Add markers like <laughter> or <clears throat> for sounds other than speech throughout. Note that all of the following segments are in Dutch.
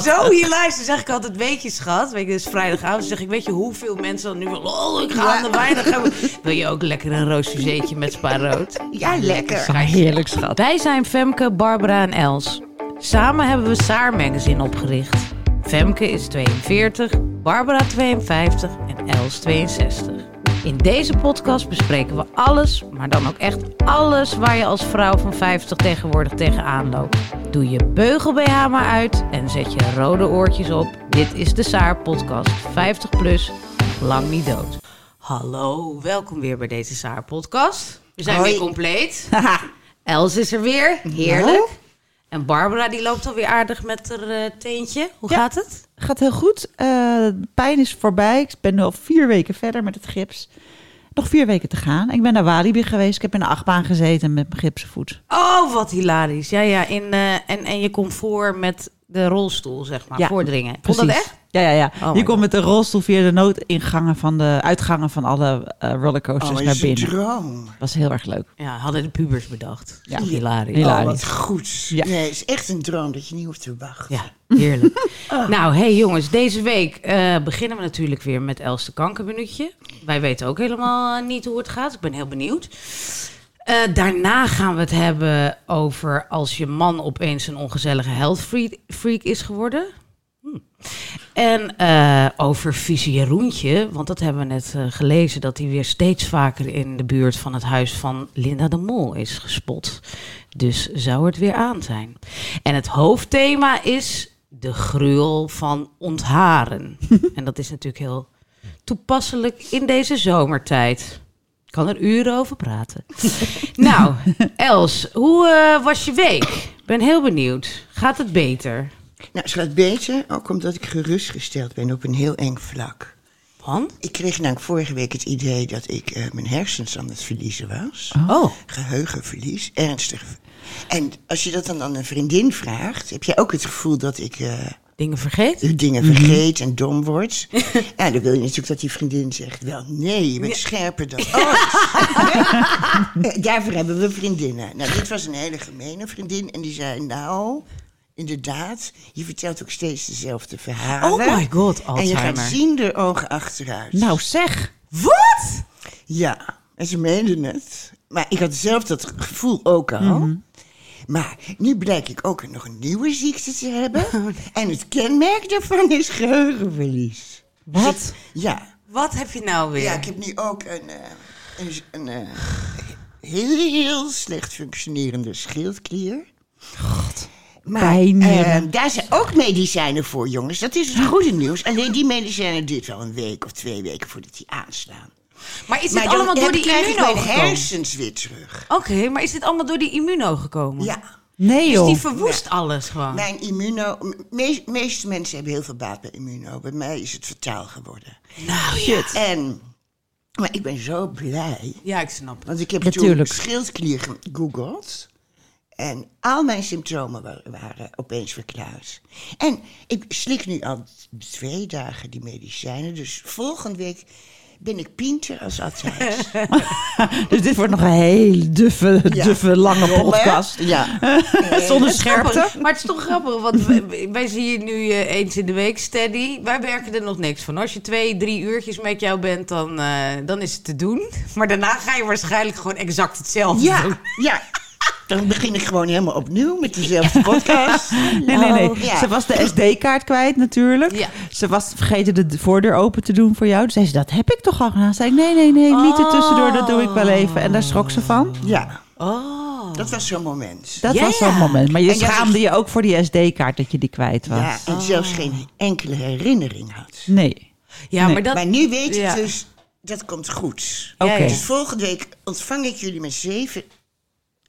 Zo hilarisch. Dan zeg ik altijd, weet je schat, weet je, dus vrijdagavond, dan zeg ik, weet je hoeveel mensen dan nu van, oh, ik ga aan de weinig hebben. Wil je ook lekker een roosfuseetje met spaarrood? Ja, lekker. Ja, heerlijk schat. Wij zijn Femke, Barbara en Els. Samen hebben we Saar Magazine opgericht. Femke is 42, Barbara 52 en Els 62. In deze podcast bespreken we alles, maar dan ook echt alles waar je als vrouw van 50 tegenwoordig tegenaan loopt. Doe je beugel BH maar uit en zet je rode oortjes op. Dit is de Saar podcast 50 plus, lang niet dood. Hallo, welkom weer bij deze Saar podcast. We zijn Hoi. weer compleet. <laughs> Els is er weer, heerlijk. En Barbara die loopt alweer aardig met haar eh, teentje. Hoe Ja. gaat het? Gaat heel goed. Eh, de pijn is voorbij. Ik ben nu al vier weken verder met het gips. Nog vier weken te gaan. Ik ben naar Walibi geweest. Ik heb in de achtbaan gezeten met mijn gipsen voet. Oh, wat hilarisch. Ja, ja. In, eh, en, en je voor met de rolstoel, zeg maar. Ja, voordringen. Vond dat echt? Ja, ja, ja. Oh je komt God. met de rolstoel via de noodingangen van de uitgangen van alle eh, rollercoasters Oh, naar binnen. droom. was heel erg leuk. Ja, hadden de pubers bedacht. Ja. Ja. Hilarisch. Hilarisch. Oh, wat goed. Ja. Nee, het is echt een droom dat je niet hoeft te wachten. Ja, heerlijk. <laughs> Nou, hey jongens, deze week eh, beginnen we natuurlijk weer met Els de kankerminuutje. Wij weten ook helemaal niet hoe het gaat. Ik ben heel benieuwd. Eh, daarna gaan we het hebben over als je man opeens een ongezellige health freak, freak is geworden. Hm. En eh, over Visie Jeroentje, want dat hebben we net eh, gelezen... dat hij weer steeds vaker in de buurt van het huis van Linda de Mol is gespot. Dus zou het weer aan zijn. En het hoofdthema is de gruwel van ontharen. <laughs> en dat is natuurlijk heel toepasselijk in deze zomertijd. Ik kan er uren over praten. <laughs> nou, Els, hoe eh, was je week? Ik ben heel benieuwd. Gaat het beter? Nou, het gaat beter, ook omdat ik gerustgesteld ben op een heel eng vlak. Want? Ik kreeg namelijk vorige week het idee dat ik eh, mijn hersens aan het verliezen was. Oh, Geheugenverlies, ernstig. En als je dat dan aan een vriendin vraagt, heb je ook het gevoel dat ik eh, dingen vergeten? dingen vergeet en dom word. <laughs> ja, dan wil je natuurlijk dat die vriendin zegt, wel nee, je bent scherper dan <laughs> ooit. Eh, Daarvoor hebben we vriendinnen. Nou, dit was een hele gemene vriendin en die zei, nou, inderdaad, je vertelt ook steeds dezelfde verhalen. Oh my god, En je gaat Alzheimer. zien de ogen achteruit. Nou zeg. Wat? Ja, en ze meenden het. Maar ik had zelf dat gevoel ook al. Mhm. Maar nu blijk ik ook nog een nieuwe ziekte te hebben. Oh, En het kenmerk daarvan is geheugenverlies. Wat? Ja, Wat heb je nou weer? ja ik heb nu ook een, eh, een, een eh, heel, heel slecht functionerende schildklier. Maar Bijnieren. eh, daar zijn ook medicijnen voor, jongens. Dat is het goede nieuws. Alleen die medicijnen duurt wel een week of twee weken voordat die aanslaan. Maar is dit Maar dan allemaal door die immuno gekomen? hersens weer terug. Oké, maar is dit allemaal door die immuno gekomen? Ja. Nee Dus joh. die verwoest alles gewoon. Mijn immuno... De meeste mensen hebben heel veel baat bij immuno. Bij mij is het fataal geworden. Nou, ja. En... Maar ik ben zo blij. Ja, ik snap het. Want ik heb Natuurlijk. toen schildklier gegoogeld. En al mijn symptomen wa- waren opeens verklaard. En ik slik nu al twee dagen die medicijnen. Dus volgende week ben ik pinter als altijd. <laughs> Dus dit wordt nog een hele duffe, Ja. duffe lange podcast. Ja. <laughs> Zonder grappig, scherpte. Maar het is toch grappig, want <laughs> wij, wij zien je nu eh, eens in de week steady. Wij werken er nog niks van. Als je twee, drie uurtjes met jou bent, dan, eh, dan is het te doen. Maar daarna ga je waarschijnlijk gewoon exact hetzelfde Ja, doen. ja. Dan begin ik gewoon helemaal opnieuw met dezelfde podcast. <laughs> Nee, nee, nee. Ja. Ze was de SD-kaart kwijt natuurlijk. Ja. Ze was vergeten de voordeur open te doen voor jou. Toen zei ze, dat heb ik toch al gedaan? Zei ik, nee, nee, nee, niet er tussendoor. Dat doe ik wel even. En daar schrok ze van. Ja, Oh. dat was zo'n moment. Dat Ja, was zo'n ja. moment. Maar je En schaamde je ook voor die SD-kaart dat je die kwijt was. Ja, en zelfs geen enkele herinnering had. Nee. Ja, Nee. maar dat... Maar nu weet ik Ja. dus, dat komt goed. Oké. Dus volgende week ontvang ik jullie met zeven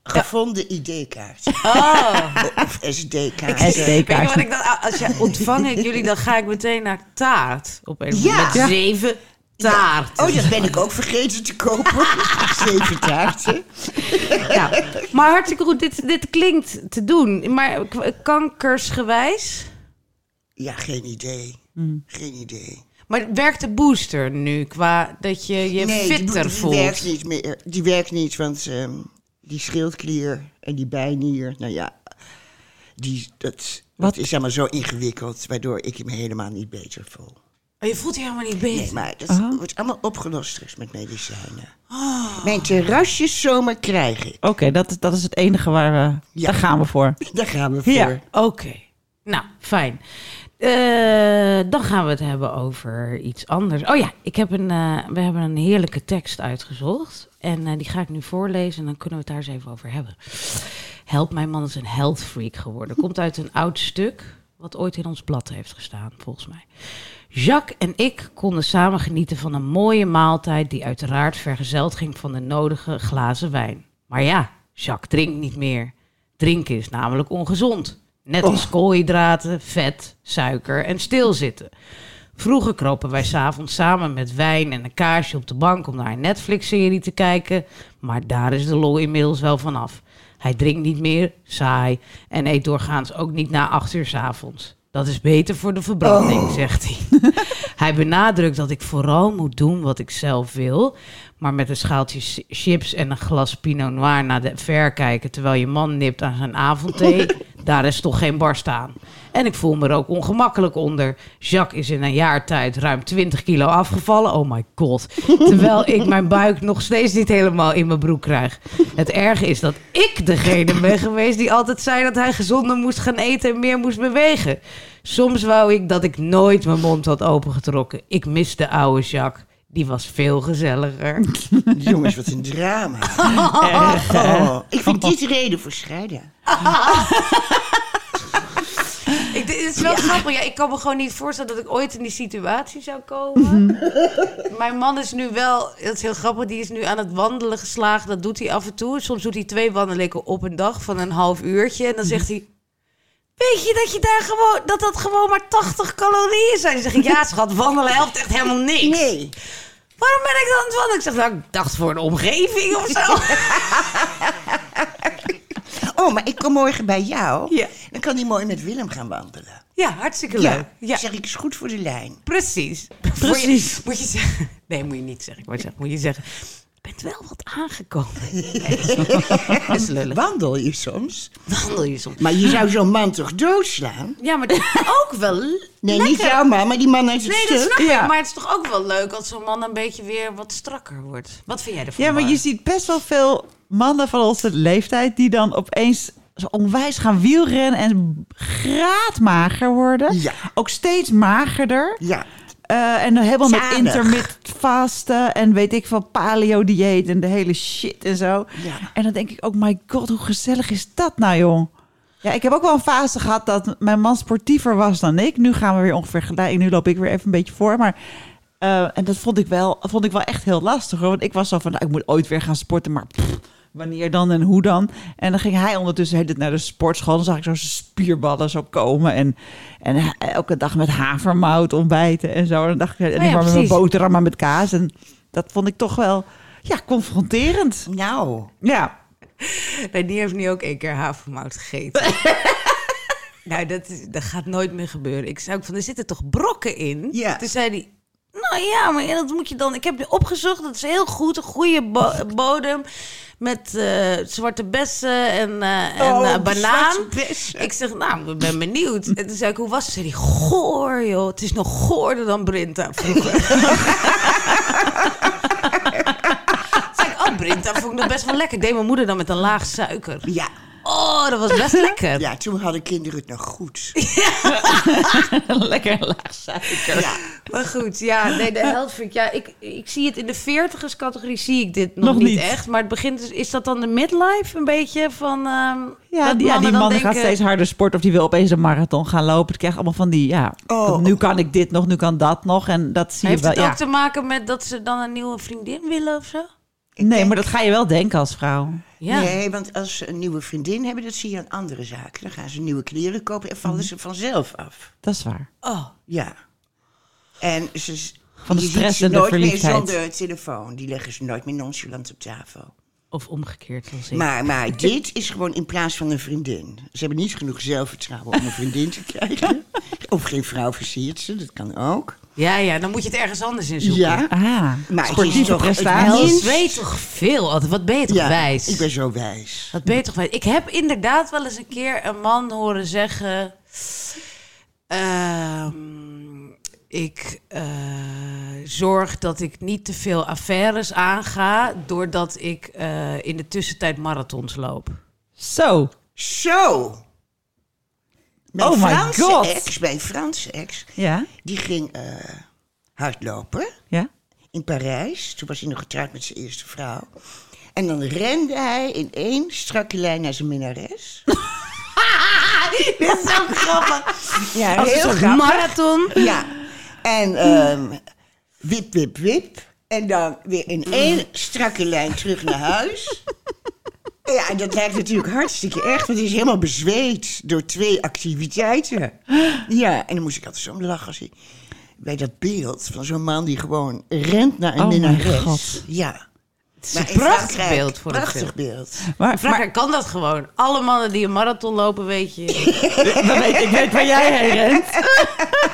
gevonden ID-kaarten. Oh. <laughs> Of SD-kaart. wat ik dan... Als je ontvang ik jullie, dan ga ik meteen naar taart. Opeens Ja. met zeven taart. Oh, dat ben ik ook vergeten te kopen. <laughs> Zeven taarten. Ja. Maar hartstikke goed, dit, dit klinkt te doen. Maar kankersgewijs? Ja, geen idee. Geen idee. Maar werkt de booster nu qua dat je je nee, die, fitter die voelt? werkt niet meer. Die werkt niet, want ehm, die schildklier en die bijnier, nou ja, die, dat, dat is allemaal zo ingewikkeld, waardoor ik me helemaal niet beter voel. Oh, je voelt je helemaal niet beter. Nee, maar dat wordt allemaal opgelost straks met medicijnen. Mijn terrasjes zomer krijg ik. Oké, dat, is- dat is het enige waar we... Ja. Daar gaan we voor. <laughs> Daar gaan we voor. Ja. Oké, nou fijn. Eh, dan gaan we het hebben over iets anders. Oh ja, ik heb een, eh, we hebben een heerlijke tekst uitgezocht. En eh, die ga ik nu voorlezen en dan kunnen we het daar eens even over hebben. Help, mijn man is een health freak geworden. Komt uit een oud stuk wat ooit in ons blad heeft gestaan, volgens mij. Jacques en ik konden samen genieten van een mooie maaltijd... die uiteraard vergezeld ging van de nodige glazen wijn. Maar ja, Jacques drinkt niet meer. Drinken is namelijk ongezond. Net als koolhydraten, vet, suiker en stilzitten. Vroeger kropen wij s'avonds samen met wijn en een kaarsje op de bank om naar een Netflix-serie te kijken. Maar daar is de lol inmiddels wel vanaf. Hij drinkt niet meer, saai, en eet doorgaans ook niet na acht uur 's avonds. Dat is beter voor de verbranding, zegt hij. <laughs> hij benadrukt dat ik vooral moet doen wat ik zelf wil. Maar met een schaaltje chips en een glas Pinot Noir naar de ver kijken... terwijl je man nipt aan zijn avondthee, <laughs> daar is toch geen barst aan. En ik voel me er ook ongemakkelijk onder. Jacques is in een jaar tijd ruim 20 kilo afgevallen. Oh my god. <laughs> Terwijl ik mijn buik nog steeds niet helemaal in mijn broek krijg. Het erge is dat ik degene ben geweest die altijd zei dat hij gezonder moest gaan eten en meer moest bewegen. Soms wou ik dat ik nooit mijn mond had opengetrokken. Ik mis de oude Jacques. Die was veel gezelliger. <laughs> Jongens, wat een drama. <laughs> Oh, ik vind dit reden voor scheiden. <laughs> Ik, dit is wel grappig. Ja, ik kan me gewoon niet voorstellen dat ik ooit in die situatie zou komen. Mijn man is nu wel, dat is heel grappig, die is nu aan het wandelen geslagen. Dat doet hij af en toe. Soms doet hij twee wandelingen op een dag van een half uurtje. En dan zegt hij, weet je dat je daar gewoon, dat dat gewoon maar 80 calorieën zijn? Dan zeg ik, ja schat, wandelen helpt echt helemaal niks. Nee. Waarom ben ik dan aan het wandelen? Ik zeg, nou, ik dacht voor een omgeving of zo. <laughs> Oh, maar ik kom morgen bij jou. Ja. Dan kan hij mooi met Willem gaan wandelen. Ja, hartstikke leuk. Ja. zeg ik, is goed voor de lijn. Precies. Precies. Moet je, moet je zeggen. Nee, moet je niet zeggen. Ik wou zeggen, moet je zeggen. Bent wel wat aangekomen. <laughs> Dat is lullig. Wandel je soms? Wandel je soms. Maar je zou zo'n man toch doodslaan? Ja, maar dat is <laughs> ook wel. Nee, lekker. niet jouw man, maar die man uit het Nee, dat stuk. snap ik. Ja. Maar het is toch ook wel leuk als zo'n man een beetje weer wat strakker wordt. Wat vind jij ervan? Ja, maar je ziet best wel veel mannen van onze leeftijd die dan opeens zo onwijs gaan wielrennen en graadmager worden. Ja. Ook steeds magerder. Ja. Eh, en dan helemaal met Zalig. intermittent vasten en weet ik veel, paleo-dieet en de hele shit en zo. Ja. En dan denk ik ook, my god, hoe gezellig is dat nou, jong? Ja, ik heb ook wel een fase gehad dat mijn man sportiever was dan ik. Nu gaan we weer ongeveer gelijk. Nu loop ik weer even een beetje voor, maar... eh, en dat vond ik, wel, vond ik wel echt heel lastig. Hoor. Want ik was zo van, nou, ik moet ooit weer gaan sporten, maar pff, wanneer dan en hoe dan? En dan ging hij ondertussen naar de sportschool. Dan zag ik zo zijn spierballen zo komen. En, en hij- elke dag met havermout ontbijten en zo. En dan dacht ik, en Oh ja, ik met mijn boterham maar met kaas. En dat vond ik toch wel, ja, confronterend. Nou, Ja, Nee, die heeft nu ook één keer havermout gegeten. <laughs> nou, dat, is, dat gaat nooit meer gebeuren. Ik zei ook van, er zitten toch brokken in? Ja. Toen zei hij, nou ja, maar dat moet je dan... Ik heb nu opgezocht, dat is heel goed, een goede bo- bodem... met eh, zwarte bessen en, eh, en Oh, eh, banaan. Ik zeg, nou, ik ben benieuwd. En toen zei ik, hoe was het? Zei hij, goor joh, het is nog goorder dan Brinta vroeger. <laughs> zei ik, oh, Brinta vond ik nog best wel lekker. Deed mijn moeder dan met een laag suiker. ja. Oh, dat was best lekker. Ja, toen hadden kinderen het nog goed. <laughs> <laughs> lekker laag suiker. Ja. Maar goed, ja, nee, de health. Ja, ik, ik zie het in de veertigers categorie zie ik dit nog, Nog niet, niet. echt. Maar het begint, dus- is dat dan de midlife een beetje van... ehm, Ja, dat die, ja, die man gaat steeds harder sporten of die wil opeens een marathon gaan lopen. Het krijgt allemaal van die, ja, Oh. nu kan ik dit nog, nu kan dat nog. En dat zie Heeft je het wel. ook Ja. te maken met dat ze dan een nieuwe vriendin willen of zo? Nee, maar dat ga je wel denken als vrouw. Ja. Nee, want als ze een nieuwe vriendin hebben, dat zie je aan andere zaken. Dan gaan ze nieuwe kleren kopen en vallen ze vanzelf af. Dat is waar. Oh, Ja. En ze, Van de stress ze en de nooit meer zonder telefoon. Die leggen ze nooit meer nonchalant op tafel. Of omgekeerd, zoals ik. Maar, maar <laughs> dit is gewoon in plaats van een vriendin. Ze hebben niet genoeg zelfvertrouwen om een vriendin te krijgen. <laughs> Of geen vrouw versiert ze, dat kan ook. Ja, ja, dan moet je het ergens anders in zoeken. Ja, Ah, maar het is toch het prestaties. Je minst- weet toch veel altijd. Wat ben je toch Ja, wijs? ik ben zo wijs. Wat ben je toch wijs? Ik heb inderdaad wel eens een keer een man horen zeggen... ehm, ik eh, zorg dat ik niet te veel affaires aanga... doordat ik eh, in de tussentijd marathons loop. Zo. Zo! Mijn Oh my Franse God. ex, mijn Franse ex, Ja? die ging eh, hardlopen Ja? in Parijs. Toen was hij nog getrouwd met zijn eerste vrouw. En dan rende hij in één strakke lijn naar zijn minnares. <laughs> <laughs> Dit is ook grappig. Ja, Als heel grappig. marathon. Ja. En ehm, wip, wip, wip. En dan weer in één strakke lijn terug naar huis. <laughs> Ja, en dat lijkt natuurlijk hartstikke erg, want hij is helemaal bezweet door twee activiteiten. <gasps> Ja, en dan moest ik altijd zo om lachen als hij, bij dat beeld van zo'n man die gewoon rent naar een Oh minnares. Ja. Het is Maar een prachtig beeld voor Prachtig beeld. Maar, Vraag, maar kan dat gewoon? Alle mannen die een marathon lopen, weet je. <laughs> dan weet ik weet waar jij heen rent. <laughs>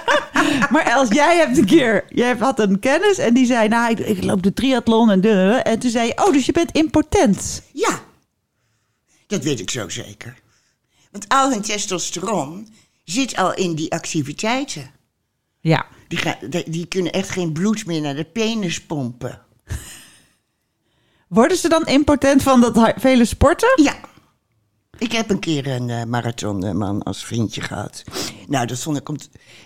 <laughs> maar Els, jij hebt een keer... Jij had een kennis en die zei... Nou, ik, ik loop de triathlon en... de- En toen zei je... Oh, dus je bent impotent. Ja, dat weet ik zo zeker. Want al hun testosteron zit al in die activiteiten. Ja. Die, gaan, die, kunnen echt geen bloed meer naar de penis pompen. Worden ze dan impotent van dat vele sporten? Ja. Ik heb een keer een eh, marathonman als vriendje gehad. Nou, dat vond ik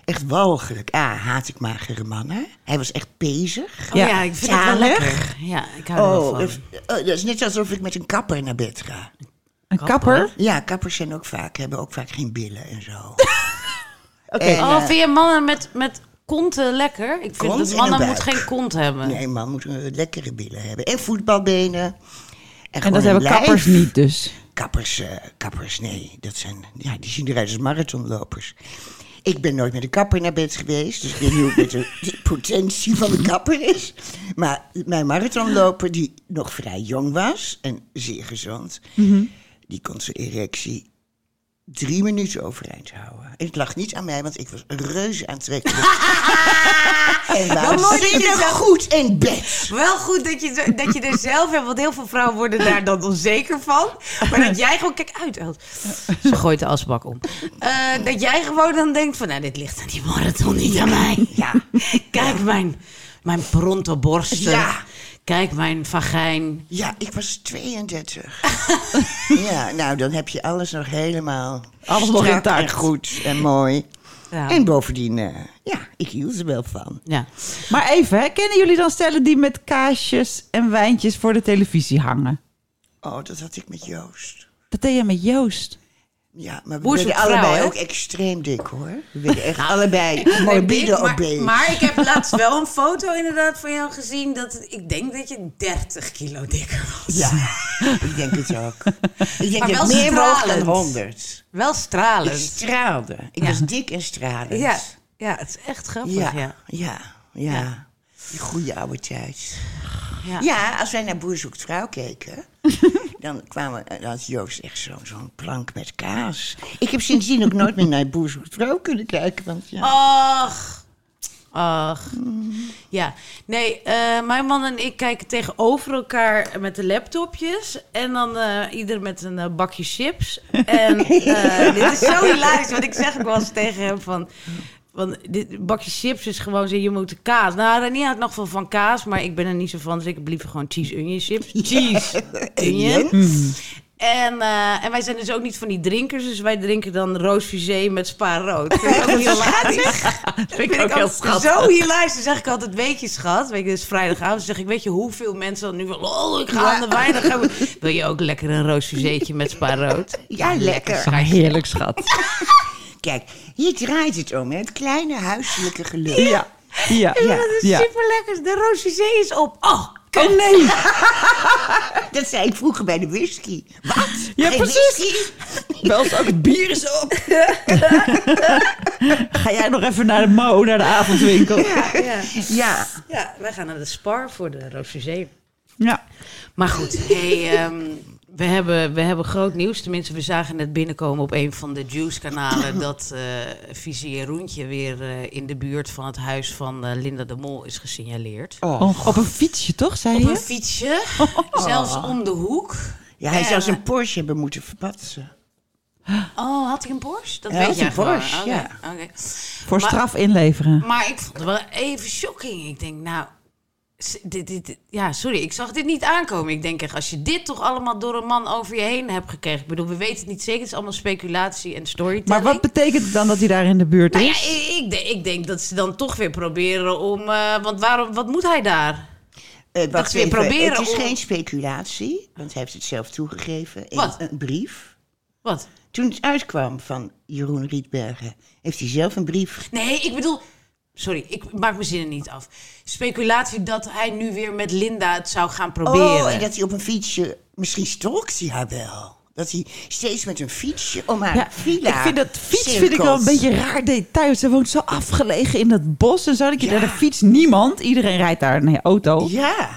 echt walgelijk. Ah, haat ik magere mannen. Hij was echt bezig. Oh ja, Ja. ik vind het wel Zalig. lekker. Ja, ik hou er wel Oh, van. dat, oh, dat is net alsof ik met een kapper naar bed ga. Een kapper? Ja, kappers zijn ook vaak, hebben ook vaak geen billen en zo. <laughs> Oké. En, Oh, eh, vind je mannen met, met konten lekker? Ik vind dat en mannen moeten buik. geen kont hebben. Nee, man moet een lekkere billen hebben. En voetbalbenen. En, dat hebben lijf. kappers niet dus. Kappers, eh, kappers, nee. Dat zijn, ja, die zien eruit als marathonlopers. Ik ben nooit met een kapper naar bed geweest. Dus ik weet niet hoe met de, de potentie van de kapper is. Maar mijn marathonloper, die nog vrij jong was en zeer gezond... die kon zijn erectie drie minuten overeind houden. En het lag niet aan mij, want ik was reuze aantrekkelijk. <laughs> en Wel je waanzinnig zo- goed in bed. Wel goed dat je, dat je er zelf hebt, want heel veel vrouwen worden daar dan onzeker van. Maar dat jij gewoon, kijk uit. Ze gooit de asbak om. Eh, dat jij gewoon dan denkt van, nou, dit ligt aan die marathon, niet aan mij. Ja. Kijk mijn, mijn pronto borsten. Ja. Kijk mijn vagijn. Ja, ik was 32. <laughs> ja, nou, dan heb je alles nog helemaal Alles nog intact. en goed en mooi. Ja. En bovendien, eh, ja, ik hield er wel van. ja. Maar even, hè, kennen jullie dan stellen die met kaasjes en wijntjes voor de televisie hangen? Oh, dat had ik met Joost. Dat deed je met Joost. Ja, maar we vrouw, allebei ook extreem dik, hoor. We werden echt <laughs> allebei Nee, morbide dik, maar, maar ik heb laatst wel een foto inderdaad van jou gezien. Dat ik denk dat je 30 kilo dikker was. Ja, ik denk het ook. Ik denk Maar dat wel ik meer woog dan stralend. 100. Wel Ik stralend. straalde. Ik Ja. was dik en stralend. Ja, ja, het is echt grappig. Ja, Ja. ja, ja. Ja. Die goede oude tijd. Ja. Ja, als wij naar Boer zoekt vrouw keken, <laughs> dan kwamen, dan had Joost echt zo- zo'n plank met kaas. Ik heb sindsdien ook nooit meer naar Boer zoekt vrouw kunnen kijken, want ja. Ach. Ach. Ja. Nee, eh, mijn man en ik kijken tegenover elkaar met de laptopjes. En dan eh, ieder met een eh, bakje chips. <laughs> En dit is zo hilarisch. Want ik zeg ook wel eens tegen hem van... Want dit bakje chips is gewoon zo, je moet kaas. Nou, Renier houdt nog wel van kaas, maar ik ben er niet zo van. Dus ik heb liever gewoon cheese onion chips. Cheese <laughs> onion. En, eh, en wij zijn dus ook niet van die drinkers. Dus wij drinken dan roos fusé met spa rood. Vind ik ook <laughs> hilarisch. <laughs> Vind ik ook heel schattig. Zo hilarisch. Dan zeg ik altijd, weet je schat. Weet je, het is vrijdagavond. Dan zeg ik, weet je hoeveel mensen dan nu van... Oh, ik ga aan de wijn. Dan gaan we... Wil je ook lekker een roos fuséetje met spa rood? Ja, lekker. Ah, heerlijk, schat. Kijk, hier draait het om, hè, het kleine huiselijke geluk. Ja, ja, Ja, ja. dat is ja. super lekker. De roos fusé is op. Oh, Oh nee, <laughs> Dat zei ik vroeger bij de whisky. Wat? Ja, Geen precies. whisky? <laughs> wel eens ook het bier is op. <laughs> Ga jij nog even naar de Mo, naar de avondwinkel? Ja, ja. Ja, ja, wij gaan naar de Spar voor de Roosezee. Ja. Maar goed, hey, ehm, we, hebben, we hebben groot nieuws. Tenminste, we zagen net binnenkomen op een van de Juice-kanalen... <clears throat> dat eh Visie en Roentje weer eh, in de buurt van het huis van eh, Linda de Mol is gesignaleerd. oh. Oh, op een fietsje, toch, zei Op je? een fietsje, <laughs> zelfs om de hoek. ja hij zou zijn Porsche hebben moeten verpatsen. Oh, had hij een Porsche? Dat weet jij een. Porsche, ja. oké. Voor Maar- straf inleveren. Maar ik vond het wel even shocking. Ik denk, nou, dit, dit, dit- ja, sorry, ik zag dit niet aankomen. Ik denk echt, als je dit toch allemaal door een man over je heen hebt gekregen. Ik bedoel, we weten het niet zeker. Het is allemaal speculatie en storytelling. Maar wat betekent het dan dat hij daar in de buurt Nou ja, is? ik, ik, denk, ik denk dat ze dan toch weer proberen om... eh, want waarom, wat moet hij daar? Eh, ze weer even, proberen het is om- geen speculatie, want hij heeft het zelf toegegeven. in Wat? Een brief. Wat? Toen het uitkwam van Jeroen Rietbergen, heeft hij zelf een brief. Nee, ik bedoel... Sorry, ik maak mijn zinnen niet af. Speculatie dat hij nu weer met Linda het zou gaan proberen. Oh, en dat hij op een fietsje, misschien stalkt hij haar wel. Dat hij steeds met een fietsje om haar Ja, villa ik vind dat fiets vind ik wel een beetje raar detail. Ze woont zo afgelegen in het bos en zo. Dat je Ja. daar de fiets niemand. Iedereen rijdt daar een auto. Ja.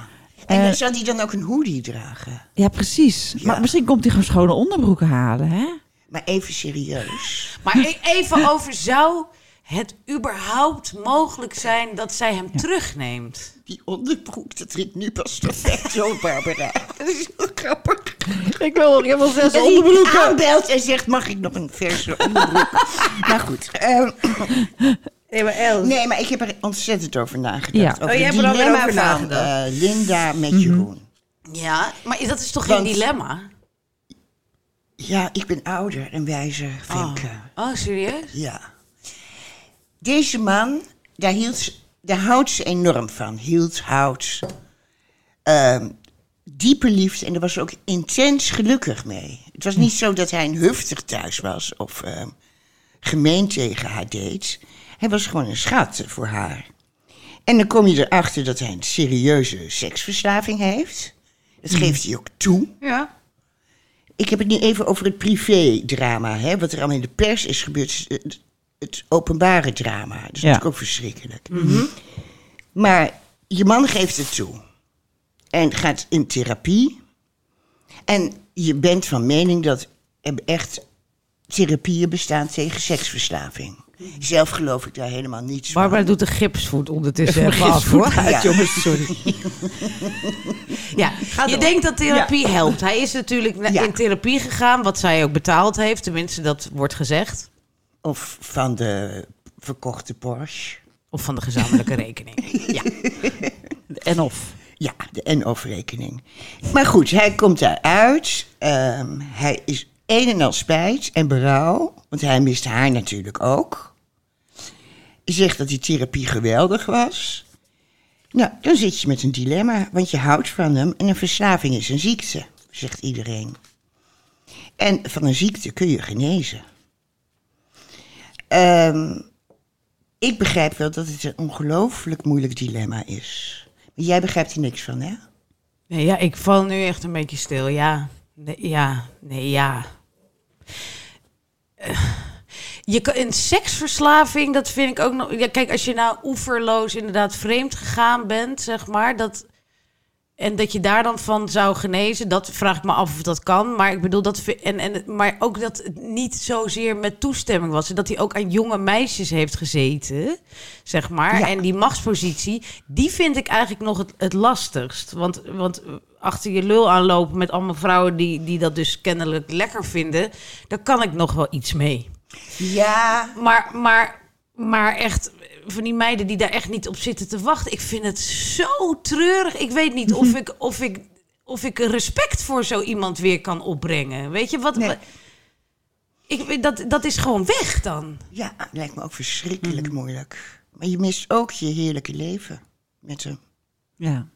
En Eh, dan zou hij dan ook een hoodie dragen? precies. Ja. Maar misschien komt hij gewoon schone onderbroeken halen, hè? Maar even serieus. Maar e- even over, zou het überhaupt mogelijk zijn dat zij hem terugneemt? Die onderbroek, dat trekt nu pas perfect zo, Barbara. <laughs> Dat is heel grappig. Ik wil nog helemaal zes Dat hij aanbelt en zegt, mag ik nog een verse onderbroek? <laughs> maar goed. ehm, Nee, maar Els. nee, maar ik heb er ontzettend over nagedacht. Ja. Over Oh, jij hebt er over van nagedacht. eh, Linda met Mhm. Jeroen. Ja, maar dat is toch Want- geen dilemma? Ja, ik ben ouder en wijzer, Femke. Oh, serieus? Ja. Deze man, daar, hield, daar houdt ze enorm van. Hield, houdt. Ehm, diepe liefde en daar was ze ook intens gelukkig mee. Het was niet zo dat hij een huftig thuis was of ehm, gemeen tegen haar deed. Hij was gewoon een schat voor haar. En dan kom je erachter dat hij een serieuze seksverslaving heeft. Dat geeft hij ook toe. Ja. Ik heb het nu even over het privé-drama. Hè? Wat er allemaal in de pers is gebeurd. Het, openbare drama. Dat is natuurlijk ook verschrikkelijk. Maar je man geeft het toe. En gaat in therapie. En je bent van mening dat er echt therapieën bestaan tegen seksverslaving. Zelf geloof ik daar helemaal niets van. Barbara doet de gipsvoet ondertussen even af, hoor. uit, Ja. jongens, sorry. <laughs> Ja, je denkt dat therapie helpt. Hij is natuurlijk Ja. in therapie gegaan, wat zij ook betaald heeft. Tenminste, dat wordt gezegd. Of van de verkochte Porsche. Of van de gezamenlijke <laughs> rekening. Ja. En of. Ja, de NO-rekening. Maar goed, hij komt daaruit. Ehm hij is een en al spijt en berouw. Want hij mist haar natuurlijk ook. Hij zegt dat die therapie geweldig was. Nou, dan zit je met een dilemma. Want je houdt van hem en een verslaving is een ziekte, zegt iedereen. En van een ziekte kun je genezen. Ehm, ik begrijp wel dat het een ongelooflijk moeilijk dilemma is. Maar jij begrijpt er niks van, hè? Nee, ja, ik val nu echt een beetje stil. Ja, ja, nee, ja. Eh, Je kan, een seksverslaving, dat vind ik ook nog... Ja, kijk, als je nou oeverloos inderdaad vreemd gegaan bent, zeg maar... Dat, en dat je daar dan van zou genezen, dat vraag ik me af of dat kan. Maar ik bedoel, dat, en, en, maar ook dat het niet zozeer met toestemming was. En dat hij ook aan jonge meisjes heeft gezeten, zeg maar. Ja. En die machtspositie, die vind ik eigenlijk nog het, het lastigst. Want, want achter je lul aanlopen met allemaal vrouwen die, die dat dus kennelijk lekker vinden... daar kan ik nog wel iets mee. Ja, Maar, maar, maar echt, van die meiden die daar echt niet op zitten te wachten. Ik vind het zo treurig. Ik weet niet of <laughs> ik, of ik, of ik respect voor zo iemand weer kan opbrengen. Weet je wat? Nee. wat- ik, dat, dat is gewoon weg dan. ja, lijkt me ook verschrikkelijk moeilijk. Maar je mist ook je heerlijke leven met hem. Ja.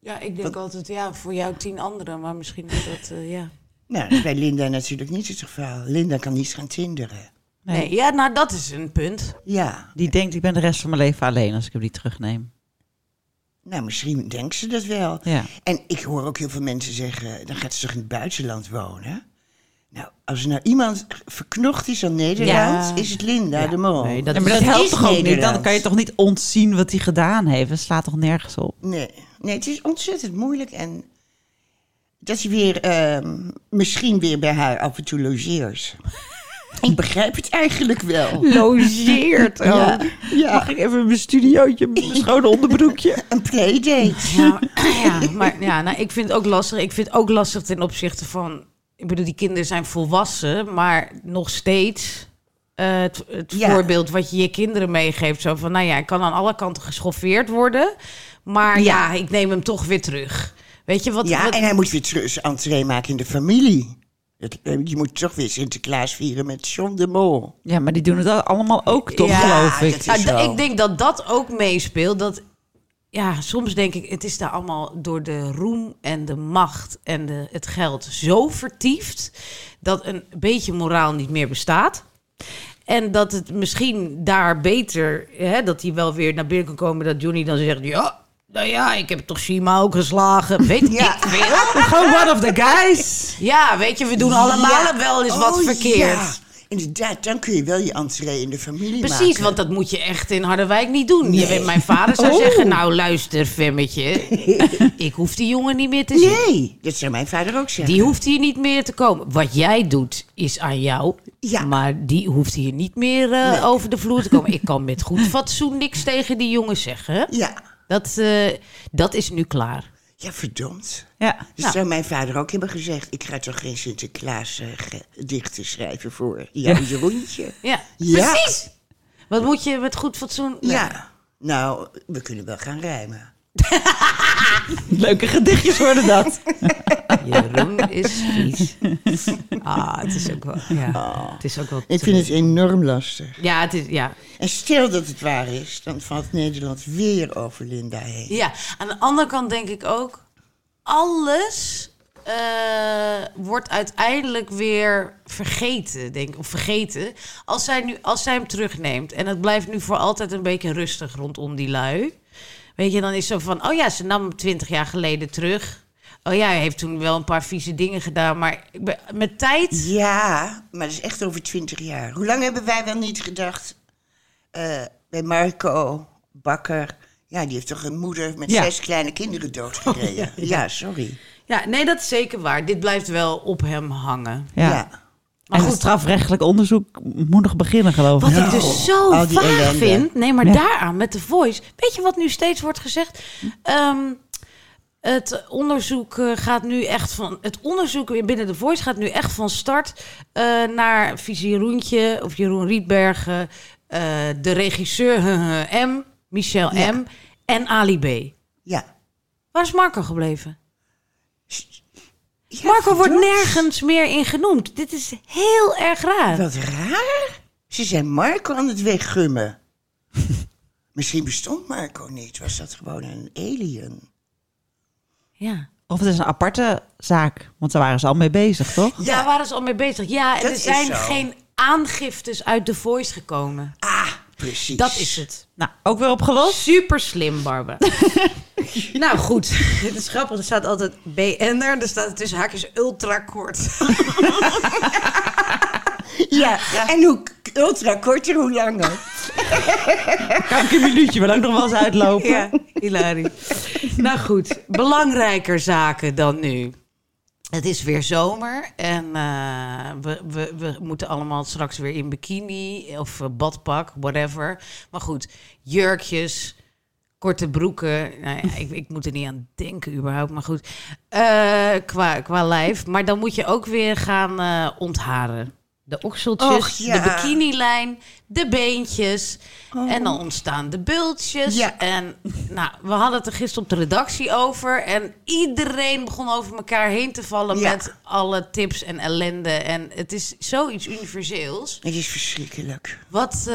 Ja, ik denk altijd, ja, voor jou tien anderen, maar misschien is dat, eh, ja. Nou, dat is bij Linda natuurlijk niet het geval. Linda kan niet gaan tinderen. Nee. ja, nou, dat is een punt. Ja, Die denkt, ik ben de rest van mijn leven alleen als ik hem die terugneem. nou misschien denkt ze dat wel. Ja. En ik hoor ook heel veel mensen zeggen, dan gaat ze toch in het buitenland wonen? Nou, als er nou iemand verknocht is aan Nederland, Ja. is het Linda de Mol. Nee, dat Ja, maar dat helpt toch ook niet? Dan kan je toch niet ontzien wat hij gedaan heeft? Dat slaat toch nergens op? Nee, nee, het is ontzettend moeilijk. En dat hij weer, ehm, misschien weer bij haar af en toe logeert. Ik begrijp het eigenlijk wel. Logeert. Ja, ja. Mag ik even mijn studiootje, mijn <laughs> schone onderbroekje? Een playdate. Ja, ja, maar ja, nou, ik vind het ook lastig. Ik vind het ook lastig ten opzichte van... Ik bedoel, die kinderen zijn volwassen, maar nog steeds... eh, het het Ja. voorbeeld wat je je kinderen meegeeft. Zo van, nou ja, ik kan aan alle kanten geschoffeerd worden. Maar ja, ik neem hem toch weer terug. Weet je wat? Ja, wat- en hij moet weer terug entree maken in de familie. Het, eh, je moet toch weer Sinterklaas vieren met John de Mol. Ja, maar die doen het al- allemaal ook, toch, Ja, geloof ik. Nou, ik denk dat dat ook meespeelt. Dat, ja, soms denk ik, het is daar allemaal door de roem en de macht en de, het geld zo vertiefd... dat een beetje moraal niet meer bestaat. En dat het misschien daar beter, hè, dat hij wel weer naar binnen kan komen... dat Johnny dan zegt, ja, nou ja, ik heb toch Shima ook geslagen. Weet <laughs> Ja. ik veel. <laughs> Gewoon one of the guys. Ja, weet je, we doen allemaal Ja. wel eens wat Oh, verkeerd. ja. Inderdaad, dan kun je wel je entree in de familie maken. Precies, want dat moet je echt in Harderwijk niet doen. Je weet, mijn vader zou Oh. zeggen, nou luister Femmetje, <laughs> ik hoef die jongen niet meer te zien. Nee, dat zou mijn vader ook zeggen. Die hoeft hier niet meer te komen. Wat jij doet is aan jou, Ja. maar die hoeft hier niet meer eh, Nee. over de vloer te komen. Ik kan met goed fatsoen niks tegen die jongen zeggen. Ja, Dat, eh, dat is nu klaar. ja, verdomd. Ja. Dus Nou. zou mijn vader ook hebben gezegd... ik ga toch geen Sinterklaas ge- gedichten schrijven voor jouw Jeroentje. <laughs> Ja, Ja. precies. Wat moet je met goed fatsoen... Ja, nou, we kunnen wel gaan rijmen. <laughs> Leuke gedichtjes worden dat. <laughs> Jeroen is vies. Ah, het is ook wel... Ja, het is ook wel... Ik vind het enorm lastig. Ja, het is... Ja, En stel dat het waar is, dan valt Nederland weer over Linda heen. Ja, aan de andere kant denk ik ook, alles eh, wordt uiteindelijk weer vergeten, denk ik, of vergeten. Als zij, nu, als zij hem terugneemt en het blijft nu voor altijd een beetje rustig rondom die lui. Weet je, dan is zo van, oh ja, ze nam hem twintig jaar geleden terug. Oh ja, hij heeft toen wel een paar vieze dingen gedaan, maar ik ben- met tijd... Ja, maar dat is echt over twintig jaar. Hoe lang hebben wij wel niet gedacht eh, bij Marco Bakker? Ja, die heeft toch een moeder met Ja. zes kleine kinderen doodgereden. <laughs> ja. sorry. Ja, nee, dat is zeker waar. Dit blijft wel op hem hangen. Ja. Maar en goed, het strafrechtelijk onderzoek moet nog beginnen, geloof ik. Wat ik dus zo die vaag ellende. vind. Nee, maar Ja. daaraan met de voice. Weet je wat nu steeds wordt gezegd? Ehm, het onderzoek eh, gaat nu echt van. Het onderzoek binnen de voice gaat nu echt van start eh, naar Visie Jeroentje of Jeroen Rietbergen, eh, de regisseur <laughs> M, Michel Ja. M en Ali B. Ja. Waar is Marco gebleven? Ja, Marco wordt nergens meer in genoemd. Dit is heel erg raar. Wat raar. Ze zijn Marco aan het weggummen. <laughs> Misschien bestond Marco niet. Was dat gewoon een alien? Ja. Of het is een aparte zaak, want daar waren ze al mee bezig, toch? Daar waren ze al mee bezig. Ja, en er zijn zo. geen aangiftes uit The Voice gekomen. Ah, precies. Dat is het. Nou, ook weer opgelost? Super slim, Barbara. <laughs> nou goed, dit is grappig. Er staat altijd BN'er. Er staat tussen haakjes ultra kort. <laughs> Ja, en hoe ultra korter, hoe langer. Kan ik een minuutje, maar ook nog wel eens uitlopen. ja, hilarisch. nou goed, belangrijker zaken dan nu. Het is weer zomer en eh, we, we, we moeten allemaal straks weer in bikini of eh, badpak, whatever. Maar goed, jurkjes, korte broeken. Nou ja, ik, ik moet er niet aan denken überhaupt, maar goed. Eh, qua, qua lijf. Maar dan moet je ook weer gaan ontharen. De okseltjes, Och, ja. de bikinilijn, de beentjes. En dan ontstaan de bultjes. Ja. En nou, we hadden het er gisteren op de redactie over. En iedereen begon over elkaar heen te vallen Ja. met alle tips en ellende. En het is zoiets universeels. Het is verschrikkelijk. Wat, eh,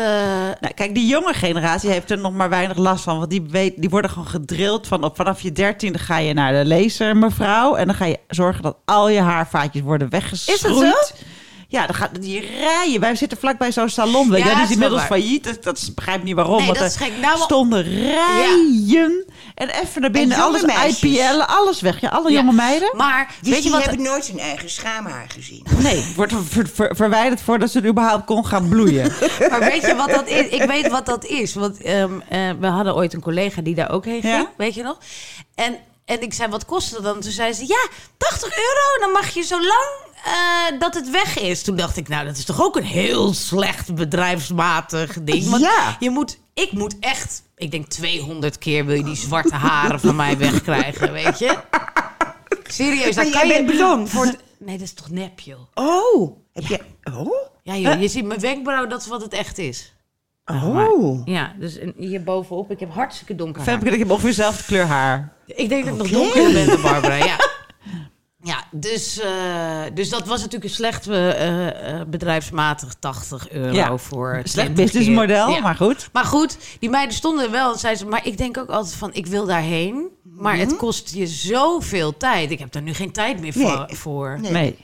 Nou, kijk, die jonge generatie heeft er nog maar weinig last van. Want die, weet, die worden gewoon gedrild van op, vanaf je dertiende ga je naar de laser, mevrouw. En dan ga je zorgen dat al je haarvaatjes worden weggeschroeid. Is dat zo? Ja, dan gaat die rijen. Wij zitten vlakbij zo'n salon. Weet Ja, die dat is inmiddels waar. failliet. Dat, dat is, begrijp niet waarom. Nee, want dat er is gek. Nou, stonden rijen. En even naar binnen, alles meisjes. IPL, alles weg. Ja, alle jonge meiden. Maar Dus weet je die wat... hebben nooit hun eigen schaamhaar gezien. Nee, wordt ver- ver- verwijderd voordat ze überhaupt kon gaan bloeien. <laughs> Maar weet je wat dat is? Ik weet wat dat is. Want ehm, eh, we hadden ooit een collega die daar ook heen ging. Ja? Weet je nog? En, en ik zei, wat kost het dan? Toen zei ze, ja, 80 euro. Dan mag je zo lang eh, dat het weg is. Toen dacht ik, nou, dat is toch ook een heel slecht bedrijfsmatig ding. Want Ja. je moet, ik moet echt, ik denk 200 keer wil je die zwarte haren van mij wegkrijgen, weet je? Serieus, Maar kan jij je... bent blond. Voor het- nee, dat is toch nep, joh. Oh, heb je... Oh? Ja, joh, je ziet mijn wenkbrauw, dat is wat het echt is. Oh. Ja, dus hier bovenop, ik heb hartstikke donker haar. Femke, ik heb ongeveer dezelfde kleur haar. Ik denk dat ik nog donkerder ben dan Barbara, ja. <laughs> Ja, dus, eh, dus dat was natuurlijk een slecht eh, eh, bedrijfsmatig 80 euro Ja, voor Slecht 20 businessmodel. Ja. maar goed. Maar goed, die meiden stonden er wel en zeiden ze... maar ik denk ook altijd van, ik wil daarheen... maar Mhm. het kost je zoveel tijd. Ik heb daar nu geen tijd meer Nee. voor. voor. Nee. Nee.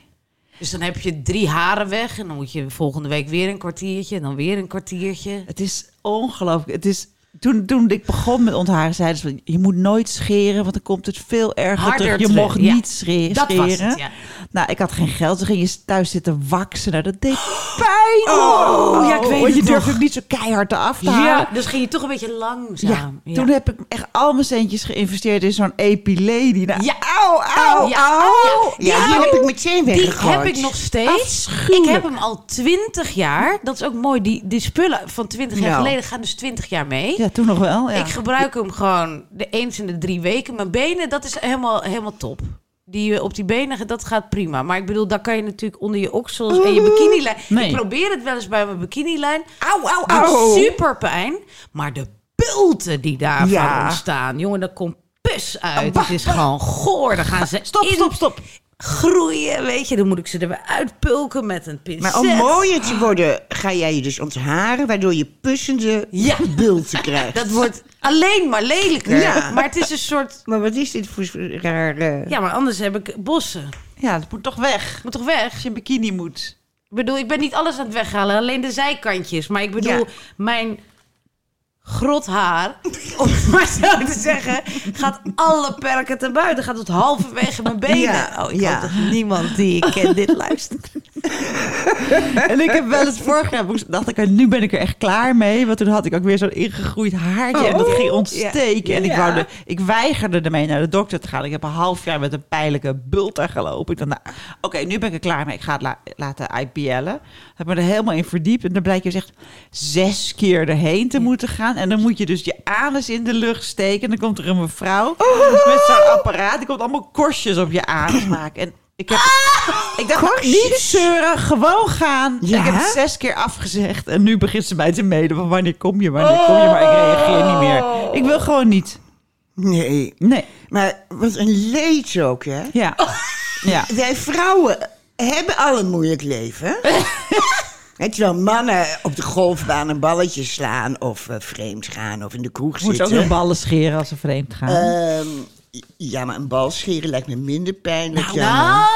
Dus dan heb je drie haren weg... en dan moet je volgende week weer een kwartiertje... en dan weer een kwartiertje. Het is ongelooflijk. Het is, toen, toen ik begon met ontharen, zeiden ze... van, je moet nooit scheren, want dan komt het veel erger Harder terug. Je mocht ja. niet scheren. Dat was het, ja. Nou, ik had geen geld. Toen ging je thuis zitten waksen. Nou, dat deed <gasps> pijn. Oh, ja, ik weet Want je het nog. ook niet zo keihard eraf te halen. Ja, dus ging je toch een beetje langzaam. Ja. toen heb ik echt al mijn centjes geïnvesteerd in zo'n epilady. Nou, Ja. Auw, auw, Ja. auw. Ja, die heb ik meteen Die weggegooid. heb ik nog steeds. Ik heb hem al 20 jaar. Dat is ook mooi. Die, die spullen van 20 jaar Nou. geleden gaan dus 20 jaar mee. Ja, toen nog wel. Ja. Ik gebruik hem gewoon de eens in de drie weken. Mijn benen, dat is helemaal, helemaal top. Die, eh, op die benen, dat gaat prima. Maar ik bedoel, daar kan je natuurlijk onder je oksels en je bikinilijn. Nee. Ik probeer het wel eens bij mijn bikinilijn. Auw, auw, Doet auw. super pijn. Maar de bulten die daarvan Ja. ontstaan. Jongen, dat komt pus uit. Het is gewoon goor. Dan gaan ze Stop, in stop, stop. Groeien, weet je. Dan moet ik ze er weer uitpulken met een pincet. Maar om mooier te worden, ga jij je dus ontharen, waardoor je pussende Ja. bulten krijgt. <laughs> Dat wordt alleen maar lelijker. Ja. Maar het is een soort... Maar wat is dit voor raar... Ja, maar anders heb ik bossen. Ja, dat moet toch weg. Moet toch weg? Als je een bikini moet. Ik bedoel, ik ben niet alles aan het weghalen. Alleen de zijkantjes. Maar ik bedoel, Ja. mijn grothaar, om het maar zo te zeggen, gaat alle perken ten buiten. Gaat tot halverwege mijn benen. Ja, oh, ik ja. hoop dat niemand die ik ken dit luistert. <laughs> En ik heb wel eens vorig jaar dacht ik, nu ben ik er echt klaar mee. Want toen had ik ook weer zo'n ingegroeid haartje. en dat Oh, ging ontsteken. En ik, wou de, ik weigerde ermee naar de dokter te gaan. Ik heb een half jaar met een pijnlijke bult daar gelopen. Ik dacht, nou, oké, nu ben ik er klaar mee. Ik ga het la- laten IPL'en. Heb me er helemaal in verdiept. En dan blijkt je echt zes keer erheen te moeten gaan. En dan moet je dus je anus in de lucht steken. En dan komt er een mevrouw met zo'n apparaat. Die komt allemaal korstjes op je anus maken. En ik heb... Ik dacht, niet zeuren, gewoon gaan. Ja? Ik heb het zes keer afgezegd. En nu begint ze mij te mailen van wanneer kom je, wanneer kom je. Maar ik reageer niet meer. Ik wil gewoon niet. Nee. Nee. Maar wat een leed ook, hè? Ja. Ja. Wij vrouwen hebben al een moeilijk leven. <laughs> Hè, Terwijl mannen op de golfbaan een balletje slaan of eh, vreemd gaan of in de kroeg Moet ook zitten. nog ballen scheren als ze vreemd gaan. Ehm, ja, maar een bal scheren lijkt me minder pijnlijk. Nou, ja.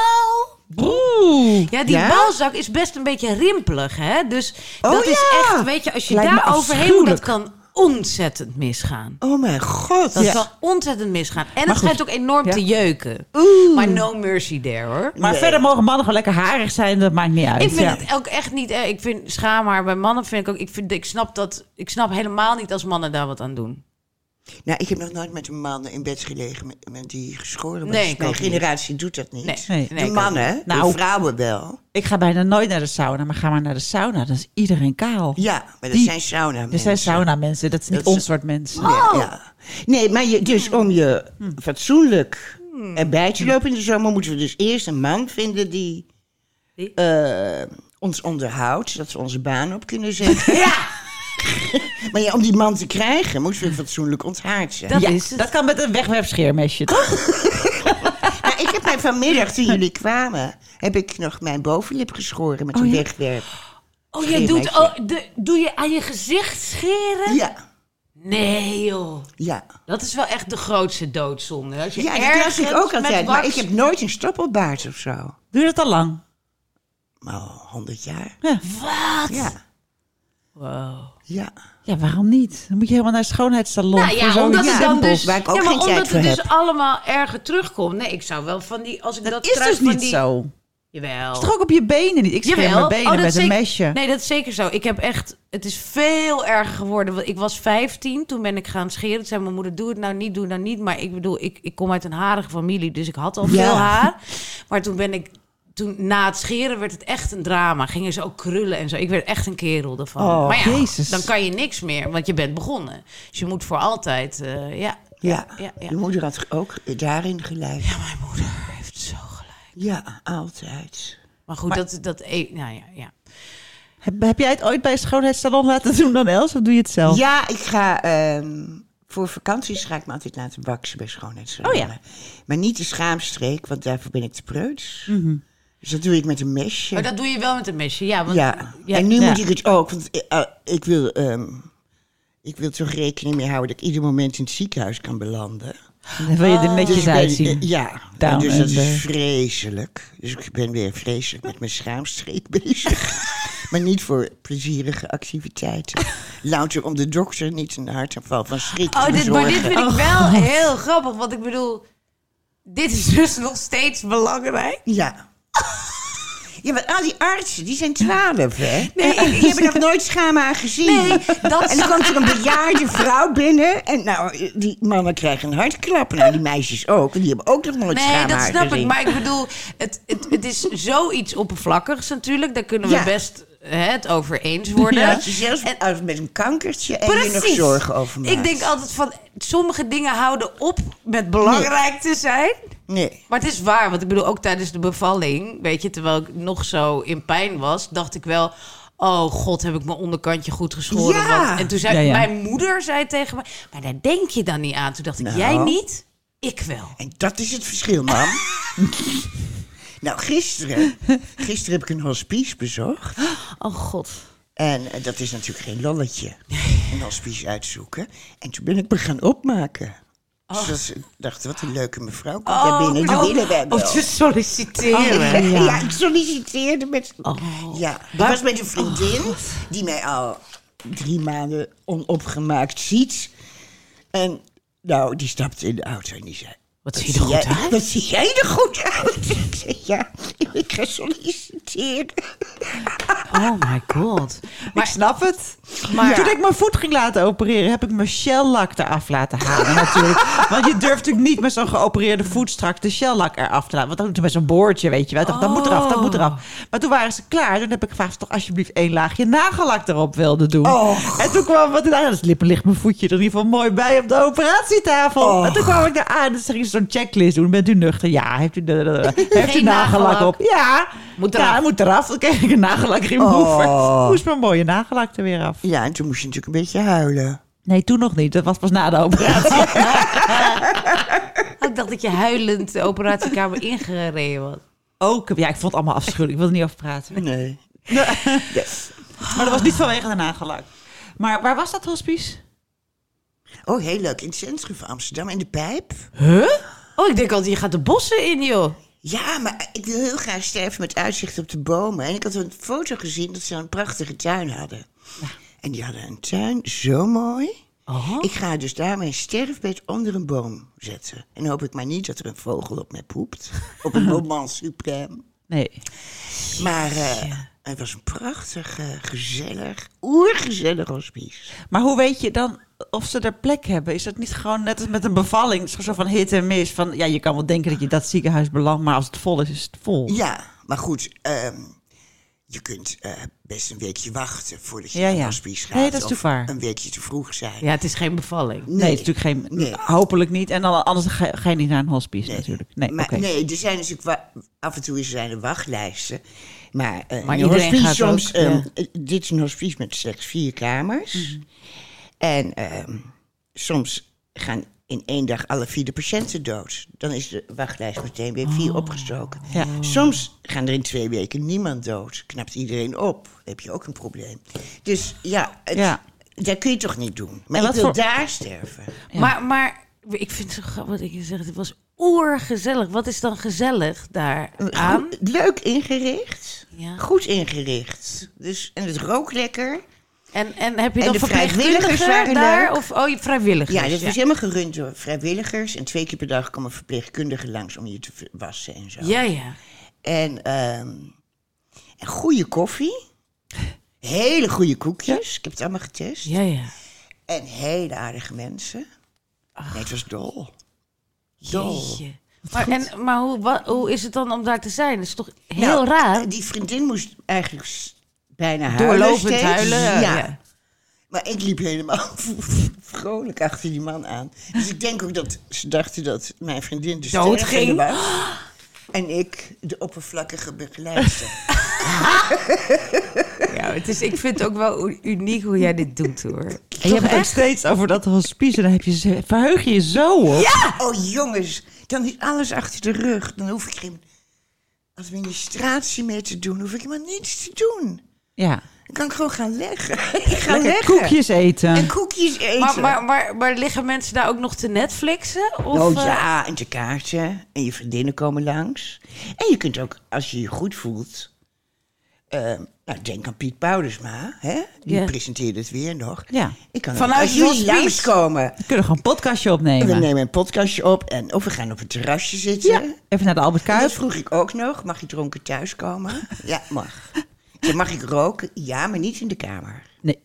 Oeh. Ja, die Ja? balzak is best een beetje rimpelig, hè? Dus Oh, dat is echt, weet je, als je daar overheen moet, dat kan ontzettend misgaan. Oh mijn god. Dat Ja. kan ontzettend misgaan. En het schijnt ook enorm Ja. te jeuken. Maar no mercy there, hoor. Maar Nee. verder mogen mannen gewoon lekker harig zijn. Dat maakt niet uit. Ik vind Ja. het ook echt niet. eh, Ik vind schaamhaar bij mannen vind ik ook. Ik, vind, ik snap dat. Ik snap helemaal niet als mannen daar wat aan doen. Nou, ik heb nog nooit met een man in bed gelegen met, met die geschoren was. Nee, Mijn ook niet. generatie doet dat niet. Nee, Nee. nee, de mannen. Nou. de vrouwen wel. Ik ga bijna nooit naar de sauna. Maar ga maar naar de sauna. Dan is iedereen kaal. Ja, maar dat Die- zijn sauna Er zijn sauna mensen. Dat is niet Dat is- ons soort mensen. Ja, ja. Nee, maar je, dus om je Hm. fatsoenlijk erbij te lopen in de zomer... moeten we dus eerst een man vinden die Die? eh, ons onderhoudt... zodat we onze baan op kunnen zetten. <laughs> ja! <laughs> maar ja, om die man te krijgen moeten we fatsoenlijk onthaard zijn. Dat Ja, is het. dat kan met een wegwerpscheermesje, toch? <laughs> Nou, ik heb mij vanmiddag, toen jullie kwamen... heb ik nog mijn bovenlip geschoren met een ja? wegwerp. Oh, je Geen doet. Oh, de, doe je aan je gezicht scheren? Ja, Nee, joh. ja. Dat is wel echt de grootste doodzonde. Als je Ja, dat ergens ik ook altijd. Maar ik heb nooit een stoppelbaard of zo. Je dat al lang? Maar al honderd jaar. Ja. Wat? Ja. Wow. Ja. Ja, waarom niet? Dan moet je helemaal naar schoonheidssalon. Nou ja, voor zo'n omdat het dan simpel. dus, waar ik ook ja, maar geen tijd omdat voor het dus heb. allemaal erger terugkomt. Nee, ik zou wel van die, als ik dat, Dat is dus van niet die, zo. Jawel. Het is toch ook op je benen niet? Ik scherm mijn benen Oh, met een mesje. Nee, dat is zeker zo. Ik heb echt... Het is veel erger geworden. Want Ik was 15, toen ben ik gaan scheren. Toen zei mijn moeder, doe het nou niet, doe het nou niet. Maar ik bedoel, ik, ik kom uit een harige familie, dus ik had al Ja. veel haar. <laughs> Maar toen ben ik... Toen, na het scheren werd het echt een drama. Gingen ze ook krullen en zo. Ik werd echt een kerel ervan. Oh, maar ja, Jezus. dan kan je niks meer, want je bent begonnen. Dus je moet voor altijd... eh, ja, Ja. ja, ja. Je moeder had ook daarin gelijk. Ja, mijn moeder heeft zo gelijk. Ja, altijd. Maar goed, dat... dat e- nou ja, ja. Heb, heb jij het ooit bij een schoonheidssalon laten doen dan, Els? Of doe je het zelf? Ja, ik ga... ehm, voor vakanties ga ik me altijd laten baksen bij schoonheidssalon. Oh ja. Maar niet de schaamstreek, want daarvoor ben ik te preuts. Dus dat doe ik met een mesje. Maar dat doe je wel met een mesje, ja. Want, ja. ja, en nu ja. moet ik het ook, want eh, eh, ik wil... ehm, ik wil toch rekening mee houden dat ik ieder moment in het ziekenhuis kan belanden. <laughs> Dan wil je er netjes Dus ik ben- uitzien. eh, ja, Down dus dat is vreselijk. Dus ik ben weer vreselijk met mijn schaamstreek <laughs> bezig. maar niet voor plezierige activiteiten. <laughs> Louter om de dokter niet een hartaanval van schrik Oh, te dit, maar dit vind ik wel heel grappig. Want ik bedoel, dit is dus nog steeds belangrijk. Ja. <laughs> Ja, maar al die artsen, die zijn twaalf, hè? Nee, En die hebben nog nooit schaam aan gezien. Nee, dat En dan komt er een bejaarde vrouw binnen. En nou, die mannen krijgen een hartklap. Nou, die meisjes ook. want Die hebben ook nog nooit Nee, schaam dat aan snap gezien. ik. Maar ik bedoel, het, het, het is zoiets oppervlakkigs natuurlijk. Daar kunnen we Ja. best hè, het over eens worden. Ja, dat je zelfs als met een kankertje en je nog zorgen over maakt. Ik denk altijd van, sommige dingen houden op met belangrijk te zijn. Nee. Maar het is waar, want ik bedoel, ook tijdens de bevalling, weet je, terwijl ik nog zo in pijn was, dacht ik wel, oh god, heb ik mijn onderkantje goed geschoren. Ja. Want, en toen zei Ja, ja. mijn moeder zei tegen me, maar daar denk je dan niet aan. Toen dacht ik, Nou. jij niet, ik wel. En dat is het verschil, mam. <laughs> nou, gisteren, gisteren heb ik een hospice bezocht. Oh god. En eh, dat is natuurlijk geen lolletje. Een hospice uitzoeken. En toen ben ik me gaan opmaken. Oh. Dus ik dacht, wat een leuke mevrouw komt daar binnen. Die willen wij wel. Om te solliciteren. ja. ik solliciteerde met... Oh. Ja, ik was met een vriendin die mij al drie maanden onopgemaakt ziet. En nou, die stapte in de auto en die zei... Wat zie je er goed uit? Wat zie jij er goed uit? <laughs> Ik ja, ik ga solliciteren. Oh my god. ik Maar, snap het. maar Toen ik mijn voet ging laten opereren, heb ik mijn shell-lak eraf laten halen <laughs> natuurlijk. Want je durft natuurlijk niet met zo'n geopereerde voet straks de shell-lak eraf te laten. Want dan met zo'n boordje, weet je wel. Ik dacht, dat moet eraf, dat moet eraf. Maar toen waren ze klaar. Toen heb ik gevraagd of ze toch alsjeblieft één laagje nagellak erop wilde doen. En toen kwam wat nou, dat lippen ligt mijn voetje er in ieder geval mooi bij op de operatietafel. En toen kwam ik daar aan en zeg je zo'n checklist doen. Bent u nuchter? Ja. Heeft u, de, de- de- <laughs> heeft u nagellak op? Ja. Moet Ja, eraf. moet eraf. Dan kreeg ik een nagellak remover. Oh. Moest mijn mooie nagellak er weer af. Ja, en toen moest je natuurlijk een beetje huilen. Nee, toen nog niet. Dat was pas na de operatie. <laughs> ik dacht dat je huilend de operatiekamer ingereden was. Ook. Ja, ik vond het allemaal afschuwelijk. Ik wil er niet over praten. Nee. <laughs> Maar dat was niet vanwege de nagellak. Maar waar was dat hospice? Oh, heel leuk. In het centrum van Amsterdam, in de Pijp. Oh, ik denk altijd, je gaat de bossen in, joh. Ja, maar ik wil heel graag sterven met uitzicht op de bomen. En ik had een foto gezien dat ze een prachtige tuin hadden. En die hadden een tuin zo mooi. Oh. Ik ga dus daar mijn sterfbed onder een boom zetten. En hoop ik maar niet dat er een vogel op mij poept. Op een <laughs> moment suprême. Nee. Maar eh, het was een prachtig, eh, gezellig, oergezellig hospice. Maar hoe weet je dan of ze er plek hebben? Is dat niet gewoon net als met een bevalling? Het is Zo van hit en mis. Van, ja, je kan wel denken dat je dat ziekenhuis belandt. Maar als het vol is, is het vol. Ja, maar goed, ehm, je kunt eh, best een weekje wachten voordat je Ja, naar ja. hospice gaat. Nee, dat is of natuurlijk waar. een weekje te vroeg zijn. Ja, het is geen bevalling. Nee, het is natuurlijk geen... Nee. Hopelijk niet. En dan, anders ga, ga je niet naar een hospice natuurlijk. Nee, maar oké. nee, er zijn natuurlijk wa- af en toe zijn er wachtlijsten. Maar, eh, Maar een hospice gaat soms, ook, ja. eh, dit is een hospice met slechts vier kamers. Mhm. En ehm, soms gaan in één dag alle vier de patiënten dood. Dan is de wachtlijst meteen weer Oh. vier opgestoken. Ja. Soms gaan er in twee weken niemand dood. Knapt iedereen op. Dan heb je ook een probleem. Dus ja, het, Ja. dat kun je toch niet doen. Maar En ik wat wil voor- daar sterven. Maar, maar ik vind het zo grappig wat ik je zeg. Het was oergezellig. Wat is dan gezellig daar aan? Leuk ingericht. Ja. Goed ingericht. Dus, en het rook lekker. En, en heb je dan verpleegkundigen waren daar? leuk. Of, oh, je vrijwilligers. Ja, dat was helemaal gerund door vrijwilligers. En twee keer per dag kwam een verpleegkundige langs om je te wassen en zo. Ja, ja. En, ehm, en goede koffie. Hele goede koekjes. Ik heb het allemaal getest. Ja, ja. En hele aardige mensen. Nee, het was dol. Dol. Jeetje. Maar, en, maar hoe, hoe is het dan om daar te zijn? Dat is toch heel Nou, raar? Die vriendin moest eigenlijk bijna huilen Doorlopend steeds. huilen. Ja. ja. Maar ik liep helemaal <laughs> vrolijk achter die man aan. Dus ik denk ook dat ze dachten dat mijn vriendin de Dood ging. was. En ik de oppervlakkige begeleidster. <laughs> Ja, het is, ik vind het ook wel uniek hoe jij dit doet, hoor. En je hebt het ook steeds over dat hospice. En dan heb je, ze- verheug je je zo op. Oh jongens, dan is alles achter de rug. Dan hoef ik geen administratie meer te doen. hoef ik helemaal niets te doen. Ja. Dan kan ik gewoon gaan leggen. <laughs> Ik ga Lekker leggen. koekjes eten. En koekjes eten. Maar, maar, maar, maar liggen mensen daar ook nog te Netflixen? Of, oh eh, ja, en te kaarten. En je vriendinnen komen langs. En je kunt ook, als je je goed voelt... eh, nou, denk aan Piet Paulusma, hè? Die Ja. presenteerde het weer nog. Ja. Ik kan Vanuit ook, het jullie langskomen... We kunnen gewoon een podcastje We opnemen. nemen een podcastje op en of we gaan op een terrasje zitten. Ja. Even naar de Albert En dat vroeg ik ook nog. Mag je dronken thuiskomen? <laughs> ja, mag. Zei, mag ik roken? Ja, maar niet in de kamer. Nee.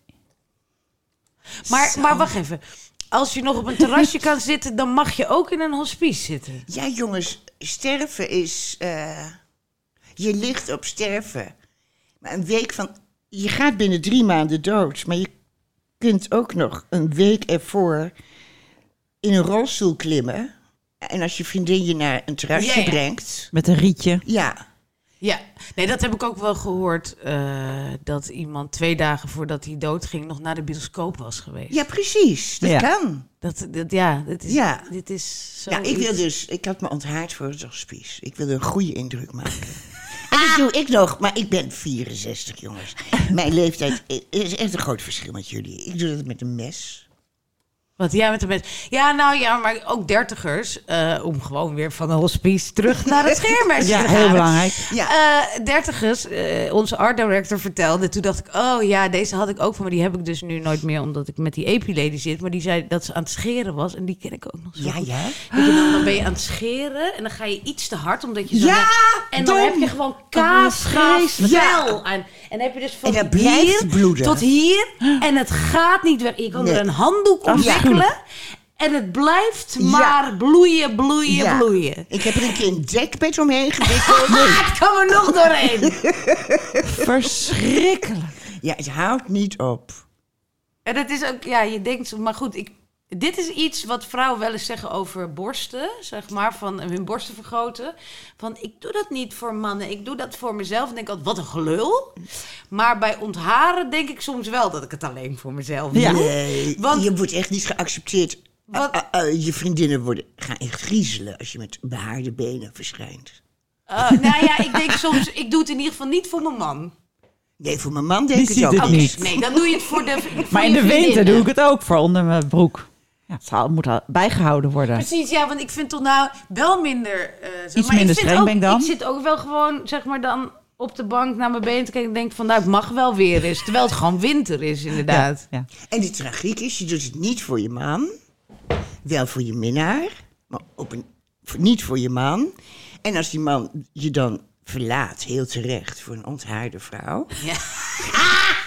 maar, maar wacht even. Als je nog op een terrasje <laughs> kan zitten, dan mag je ook in een hospice zitten. Ja, jongens, sterven is... eh, je ligt op sterven. Maar een week van... Je gaat binnen drie maanden dood. Maar je kunt ook nog een week ervoor in een rolstoel klimmen. En als je vriendin je naar een terrasje Ja, ja. brengt... Met een rietje. Ja, Ja, nee, dat heb ik ook wel gehoord. eh, dat iemand twee dagen voordat hij doodging nog naar de bioscoop was geweest. ja precies. Dat Ja. kan. Dat, dat, ja, dit is, Ja. dit is zo. Ja, ik wil dus, ik had me onthaard voor het hospice. Ik wilde een goede indruk maken. <laughs> En dat doe ik nog, maar ik ben 64, jongens. <laughs> Mijn leeftijd is echt een groot verschil met jullie. Ik doe dat met een mes. Wat jij met de mensen. Ja, nou ja, maar ook dertigers. eh, om gewoon weer van een hospice terug naar het <laughs> scherm Ja, te gaan. heel belangrijk. Ja, Eh, dertigers, eh, onze art director vertelde. Toen dacht ik, oh ja, deze had ik ook van. Maar die heb ik dus nu nooit meer, omdat ik met die epilady zit. Maar die zei dat ze aan het scheren was. En die ken ik ook nog zo ja, ja. Dan, dan ben je aan het scheren en dan ga je iets te hard, omdat je zo... Ja, net- en dan dom. heb je gewoon kaasgaaf Ja. vel aan. En dan heb je dus van En dat blijft hier bloeden. tot hier en het gaat niet weg. Je kan Nee. er een handdoek om en het blijft Ja. maar bloeien, bloeien, Ja. bloeien. Ik heb er een keer een dekbed omheen gewikkeld. <laughs> Het kan er nog doorheen. <laughs> Verschrikkelijk. Ja, het houdt niet op. En het is ook, ja, je denkt, maar goed, ik, dit is iets wat vrouwen wel eens zeggen over borsten, zeg maar, van hun borsten vergroten. Van, ik doe dat niet voor mannen, ik doe dat voor mezelf. En denk ik altijd, wat een gelul. Maar bij ontharen denk ik soms wel dat ik het alleen voor mezelf Ja. doe. Nee, Want- je wordt echt niet geaccepteerd. Wat- Ah, ah, ah, je vriendinnen worden, gaan echt griezelen als je met behaarde benen verschijnt. Eh, nou ja, ik denk soms, ik doe het in ieder geval niet voor mijn man. Nee, voor mijn man denk Die ik het ook het niet. Nee, dan doe je het voor de voor Maar in de winter doe ik het ook voor onder mijn broek. Ja, het zal- moet al bijgehouden worden. Precies, ja, want ik vind toch nou wel minder... eh, zeg Iets maar minder ik vind streng ook, ben ik dan? Ik zit ook wel gewoon, zeg maar dan op de bank naar mijn been te kijken en denk van, nou, het mag wel weer eens. Terwijl het gewoon winter is, inderdaad. Ja. En de tragiek is, je doet het niet voor je man. Wel voor je minnaar, maar op een, niet voor je man. En als die man je dan verlaat, heel terecht, voor een onthaarde vrouw. Ja.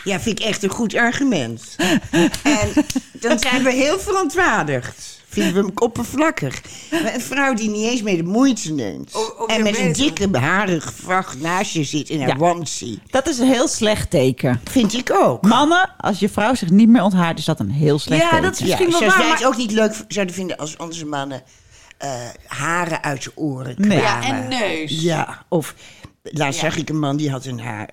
Ja, vind ik echt een goed argument. en dan zijn we heel verontwaardigd. Vinden we hem oppervlakkig. Maar een vrouw die niet eens meer de moeite neemt. En met een dikke beharig vracht naast je zit in haar Ja. onesie. Dat is een heel slecht teken. Vind ik ook. Mannen, als je vrouw zich niet meer onthaart, is dat een heel slecht Ja, teken. dat is Ja, misschien wel waar, wij het ook niet leuk zouden vinden als onze mannen eh, haren uit je oren Nee. kwamen. Ja, en neus. Ja, of laatst Ja. zag ik een man die had een haar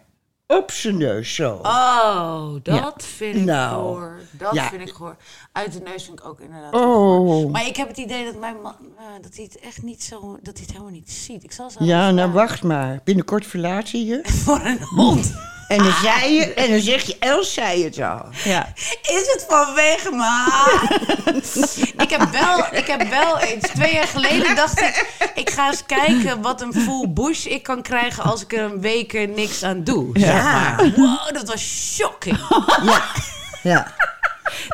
op zijn neus zo. Oh, dat vind ik Nou. goor. Dat Ja. vind ik goor. Uit de neus vind ik ook inderdaad Oh. Maar ik heb het idee dat mijn man, eh, dat hij het echt niet zo, dat hij het helemaal niet ziet. Ik zal aan Ja, nou wacht maar. Binnenkort verlaat hij je. <laughs> Voor een hond. En dan, zei je, en dan zeg je, Els zei het al. Ja. Is het vanwege me? <laughs> ik, heb wel, ik heb wel eens, twee jaar geleden dacht ik... ik ga eens kijken wat een full bush ik kan krijgen... als ik er een week er niks aan doe. zeg Ja. maar. Wow, dat was shocking. Ja. Ja.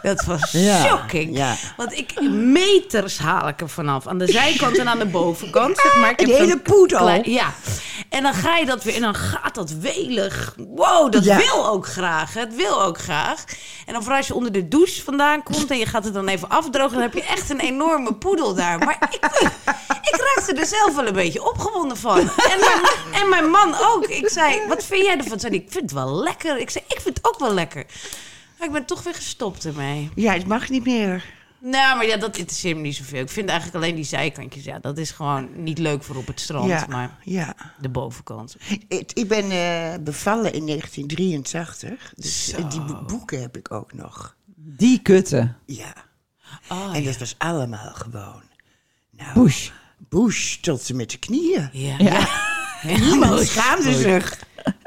Dat was <laughs> Ja, shocking. ja. Want ik, meters haal ik er vanaf. Aan de zijkant en aan de bovenkant. Zeg maar. Ik Een heb hele zo'n poedel. klein- ja. En dan ga je dat weer... En dan gaat dat welig. Wow, dat Ja. wil ook graag. Het wil ook graag. En dan vooral als je onder de douche vandaan komt... en je gaat het dan even afdrogen... dan heb je echt een enorme poedel daar. Maar ik, ik raakte er zelf wel een beetje opgewonden van. En mijn, en mijn man ook. Ik zei, wat vind jij ervan? Zei ik vind het wel lekker. Ik zei, ik vind het ook wel lekker. Maar ik ben toch weer gestopt ermee. Ja, het mag niet meer. Nou, maar ja, dat interesseert me niet zoveel. Ik vind eigenlijk alleen die zijkantjes, ja, dat is gewoon niet leuk voor op het strand. Ja, Maar ja. de bovenkant. Ik, ik ben eh, bevallen in 1983. Dus eh, die bo- boeken heb ik ook nog. Die kutten. Ja. Oh, en dat was allemaal gewoon. Nou, Bush. Bush tot en met de knieën. ja. Ja. Niemand schaamde zich.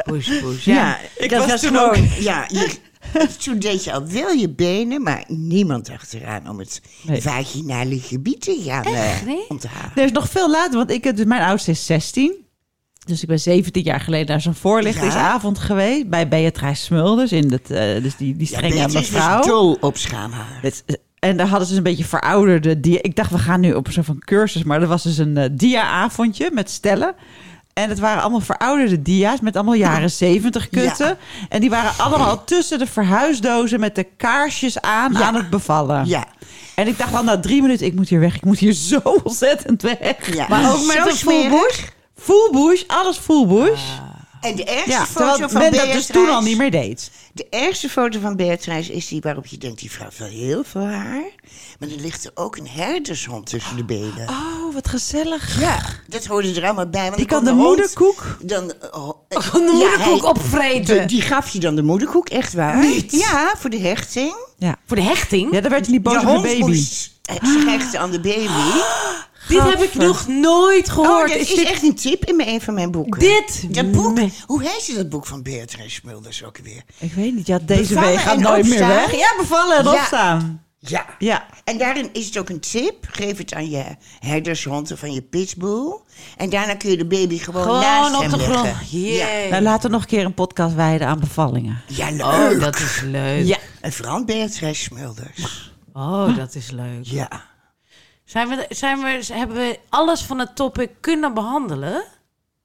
Push, push. Ja, Ja. ik dat was was toen gewoon. Ja, je, <laughs> toen deed je al wel je benen, maar niemand dacht eraan om het Nee. vaginale gebied te gaan eh, nee? onthalen. Er is nog veel later, want ik, heb- dus mijn oudste is 16. Dus ik ben 17 jaar geleden naar zo'n voorlichtingsavond geweest. Bij Beatrice Smulders. In het, eh, dus die, die Ja, strenge Beatrice mevrouw. dol op schaamhaar. Dit- en daar hadden ze een beetje verouderde dia. Ik dacht, we gaan nu op zo'n van cursus. Maar er was dus een eh, dia-avondje met stellen. En het waren allemaal verouderde dia's met allemaal jaren <laughs> zeventig kutten. Ja. En die waren allemaal tussen de verhuisdozen met de kaarsjes aan Ja. aan het bevallen. Ja, En ik dacht al na drie minuten, ik moet hier weg. Ik moet hier <laughs> zo ontzettend weg. ja. Maar ook met Zo een full bush? Full bush, alles full bush. En de ergste ja, foto terwijl van men dat dus toen al niet meer deed. De ergste foto van Beatrice is die waarop je denkt... die vrouw heeft wel heel veel haar. Maar dan ligt er ook een herdershond tussen de benen. Oh, wat gezellig. Ja, dat hoorde er allemaal bij. Want Die kan de moederkoek. Dan, oh, Van <laughs> de moederkoek opvreten. de- die gaf je dan de moederkoek, echt waar. Niet? Ja, voor de hechting. Ja. Voor de hechting? ja, daar werd hij niet boos de op de baby. moest... eh, Ze hechtte aan de baby. <gasps> <gasps> Dit heb ik nog nooit Oh, gehoord. dat is, dit echt een tip in mijn- een van mijn boeken. Dit? Dat boek, Nee. hoe heet dat boek van Beatrice Smulders ook weer? Ik weet niet, ja, deze Bevallen week gaat nooit meer weg. Ja, bevallen en Ja. opstaan. Ja. Ja. En daarin is het ook een tip. Geef het aan je herdershond of aan je pitbull. En daarna kun je de baby gewoon, Gewoon naast op hem de grond. Jee. Nou, laten we nog een keer een podcast wijden aan bevallingen. Ja, ja Oh, leuk. dat is leuk. Ja. En vooral Beatrice Smulders. Oh, dat is leuk. Ja. Zijn we, zijn we, hebben we alles van het topic kunnen behandelen?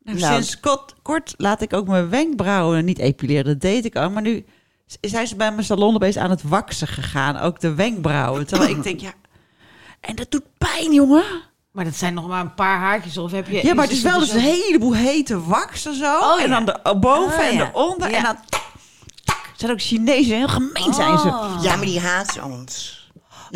Nou, Nou, sinds kort, kort laat ik ook mijn wenkbrauwen niet epileren. Dat deed ik al. Maar nu zijn ze bij mijn salon opeens aan het waksen gegaan. Ook de wenkbrauwen. Terwijl ik denk, ja... En dat doet pijn, jongen. Maar dat zijn nog maar een paar haartjes. Of heb je, Ja, maar het is wel dus zo- een heleboel hete wax en zo. Oh, ja. En dan de boven Oh, en ja. de onder. Ja. En dan... Tak, tak. Zijn ook Chinezen. Heel gemeen zijn ze. Oh. ja, maar die haat ons.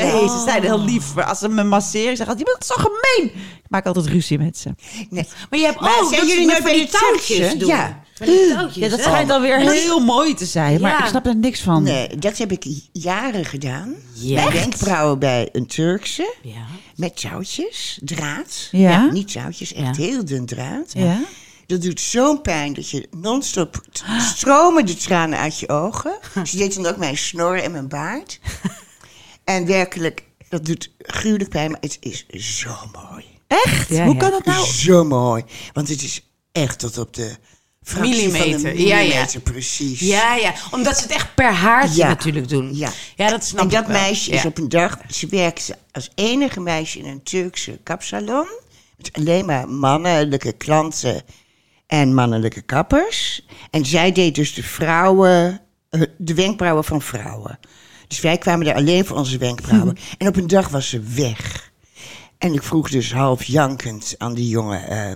Nee, ze zijn heel lief. Maar als ze me masseren, zeggen ze, je bent zo gemeen. Ik maak altijd ruzie met ze. Nee. Maar je hebt Maar ook zijn dat jullie met van bij die touwtjes doen. Ja. Touwtjes, Ja, dat schijnt alweer Maar- heel mooi te zijn. Maar Ja. ik snap er niks van. Nee, dat heb ik jaren gedaan. Ja. Mijn wenkbrauwen bij een Turkse. Ja. Met touwtjes, draad. Ja. niet touwtjes, echt heel dun draad. Ja? Dat doet zo'n pijn dat je non-stop stromen de tranen uit je ogen. <laughs> Ze deed dan ook mijn snor en mijn baard. En werkelijk, dat doet gruwelijk pijn, maar het is zo mooi. Echt? Ja, Hoe ja. kan dat nou? Zo mooi. Want het is echt tot op de Millimeter. Ja, ja. millimeter, precies. Ja, ja, omdat ze het echt per haartje Ja. natuurlijk doen. Ja. ja dat snap En dat ik wel. meisje is Ja. op een dag, ze werkte als enige meisje in een Turkse kapsalon. Met alleen maar mannelijke klanten en mannelijke kappers. En zij deed dus de vrouwen, eh, de wenkbrauwen van vrouwen. Dus wij kwamen daar alleen voor onze wenkbrauwen. En op een dag was ze weg. En ik vroeg dus half jankend aan die jongen, eh,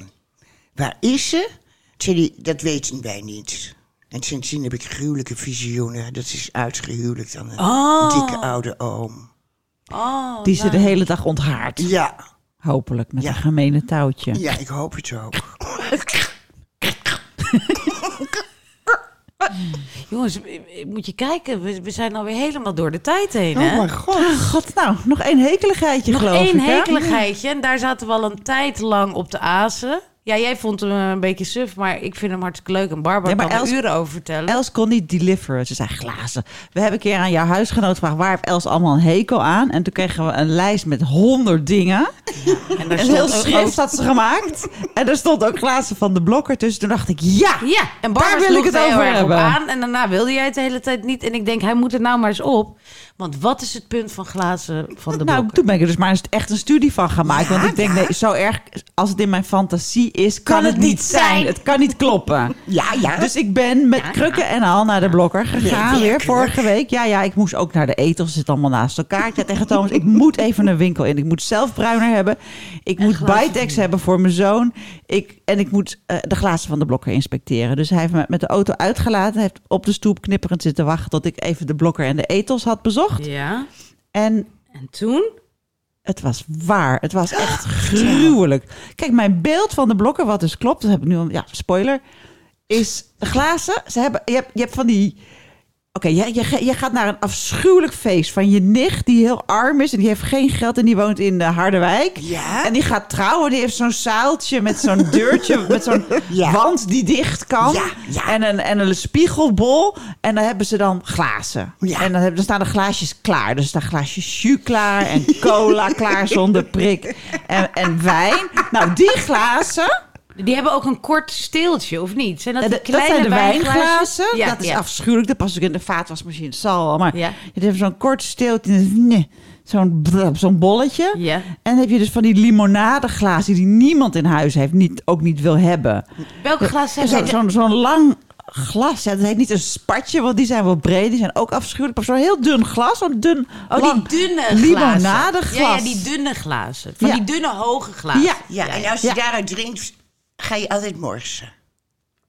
waar is ze? Toen zei hij, dat weten wij niet. En sindsdien heb ik gruwelijke visioenen. Dat is uitgehuwelijkt aan een Oh. dikke oude oom. Oh, Die ze nou. de hele dag onthaart. Ja, Hopelijk, met Ja. een gemene touwtje. ja, ik hoop het ook. <laughs> <laughs> Jongens, moet je kijken. We, we zijn alweer helemaal door de tijd heen, hè? Oh mijn god. Ah, God, nou, nog één hekeligheidje Nog geloof één ik. hè? hekeligheidje. En daar zaten we al een tijd lang op de azen. Ja, jij vond hem een beetje suf, maar ik vind hem hartstikke leuk. En Barbara Ja, maar kan er uren over vertellen. Els kon niet deliveren. Ze zei glazen. We hebben een keer aan jouw huisgenoot gevraagd... waar heeft Els allemaal een hekel aan? En toen kregen we een lijst met honderd dingen. en daar Een heel schrift had ze gemaakt. En er stond ook glazen van de blokker tussen. Toen dacht ik, ja, Ja, en Barbara Daar wil ik het er over hebben. aan. En daarna wilde jij het de hele tijd niet. En ik denk, hij moet er nou maar eens op. Want wat is het punt van glazen van de nou, blokker? toen ben ik er dus maar eens echt een studie van gaan maken. want ik denk, nee, zo erg als het in mijn fantasie is, kan, het niet zijn. Het kan niet kloppen. <laughs> Ja, ja. Dus ik ben met krukken en al naar de blokker gegaan. Nee, weer vorige week. Ja, ja, ik moest ook naar de etels. Ze zitten allemaal naast elkaar. Ik zei tegen Thomas, ik moet even een winkel in. Ik moet zelf bruiner hebben. Ik moet Bitex hebben voor mijn zoon. Ik, en ik moet eh, de glazen van de blokker inspecteren. Dus hij heeft me met de auto uitgelaten. Hij heeft op de stoep knipperend zitten wachten... tot ik even de blokker en de etels had bezocht. Ja, En en toen? het was waar. Het was echt gruwelijk. Kijk, mijn beeld van de blokken, wat dus klopt, dat heb ik nu al, ja, spoiler, is glazen. Ze hebben, je, hebt, je hebt van die. Oké, je, je gaat naar een afschuwelijk feest van je nicht die heel arm is en die heeft geen geld en die woont in eh, Harderwijk. Ja. En die gaat trouwen, die heeft zo'n zaaltje met zo'n <laughs> deurtje, met zo'n Ja. wand die dicht kan. Ja, ja. En, een, en een spiegelbol. En dan hebben ze dan glazen. Ja. En dan, hebben, dan staan de glaasjes klaar. Dus staan glaasjes jus klaar en cola klaar zonder prik. <laughs> En, en wijn. Nou, die glazen, Die hebben ook een kort steeltje, of niet? Zijn dat, eh, die dat zijn kleine de wijnglazen? Ja, dat is ja. afschuwelijk. Dat past ook in de vaatwasmachine. Het zal wel. Maar Ja. je hebt zo'n kort steeltje. nee, Zo'n zo'n bolletje. Ja. En dan heb je dus van die limonadeglazen die niemand in huis heeft. Niet, ook niet wil hebben. Welke glazen Ja, zijn Zo'n dat? zo'n zo'n lang glas. Ja, dat heet niet een spatje, want die zijn wel breed. Die zijn ook afschuwelijk. Maar zo'n heel dun glas. Zo'n dun, Oh, lang die dunne glazen. limonadeglas. Ja, ja, die dunne glazen. Van Ja. die dunne, hoge glazen. Ja, ja, en als je Ja. daaruit drinkt, ga je altijd morsen.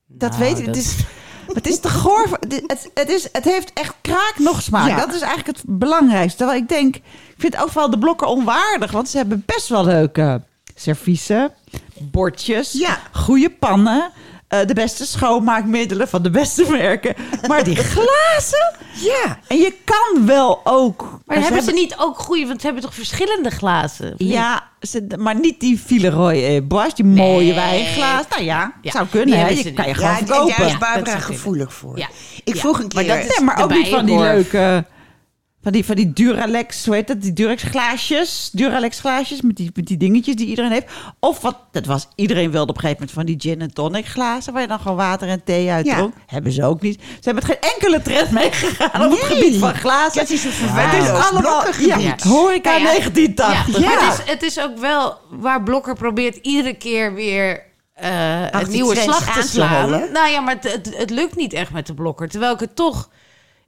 dat Nou, weet ik. dat- Het is, <laughs> het is te goor. Het, het, het, is, het heeft echt kraak nog smaak. Ja. Dat is eigenlijk het belangrijkste. Terwijl ik denk, ik vind ook wel de blokken onwaardig. Want ze hebben best wel leuke serviezen, bordjes, Ja. goede pannen. Eh, de beste schoonmaakmiddelen van de beste merken. Maar die glazen... Ja. En je kan wel ook... Maar hebben ze niet ook goede, want ze hebben toch verschillende glazen? Ja, ze, maar niet die Villeroy eh, die mooie wijnglaas. Nou ja, Ja, zou kunnen. Hè? Je kan je gewoon Ja, en verkopen. daar is Barbara dat zou kunnen. gevoelig voor. Ja. Ik Ja. vroeg een keer... Maar dat is- Nee, maar ook niet van die leuke... Van die, van die Duralex, hoe heet dat? Die Durex glaasjes. Duralex glaasjes met die, met die dingetjes die iedereen heeft. Of wat, dat was, iedereen wilde op een gegeven moment van die gin en tonic glazen. Waar je dan gewoon water en thee uit Ja. dronk. Hebben ze ook niet. Ze hebben met geen enkele trend meegegaan op het gebied van glazen. Dat is een Het is allemaal, ja, horeca Nou ja, 1980. Ja, het is, het is ook wel waar Blokker probeert iedere keer weer eh Achter het nieuwe slag te aan te slaan. nou ja, maar het, het, het lukt niet echt met de Blokker. Terwijl ik het toch...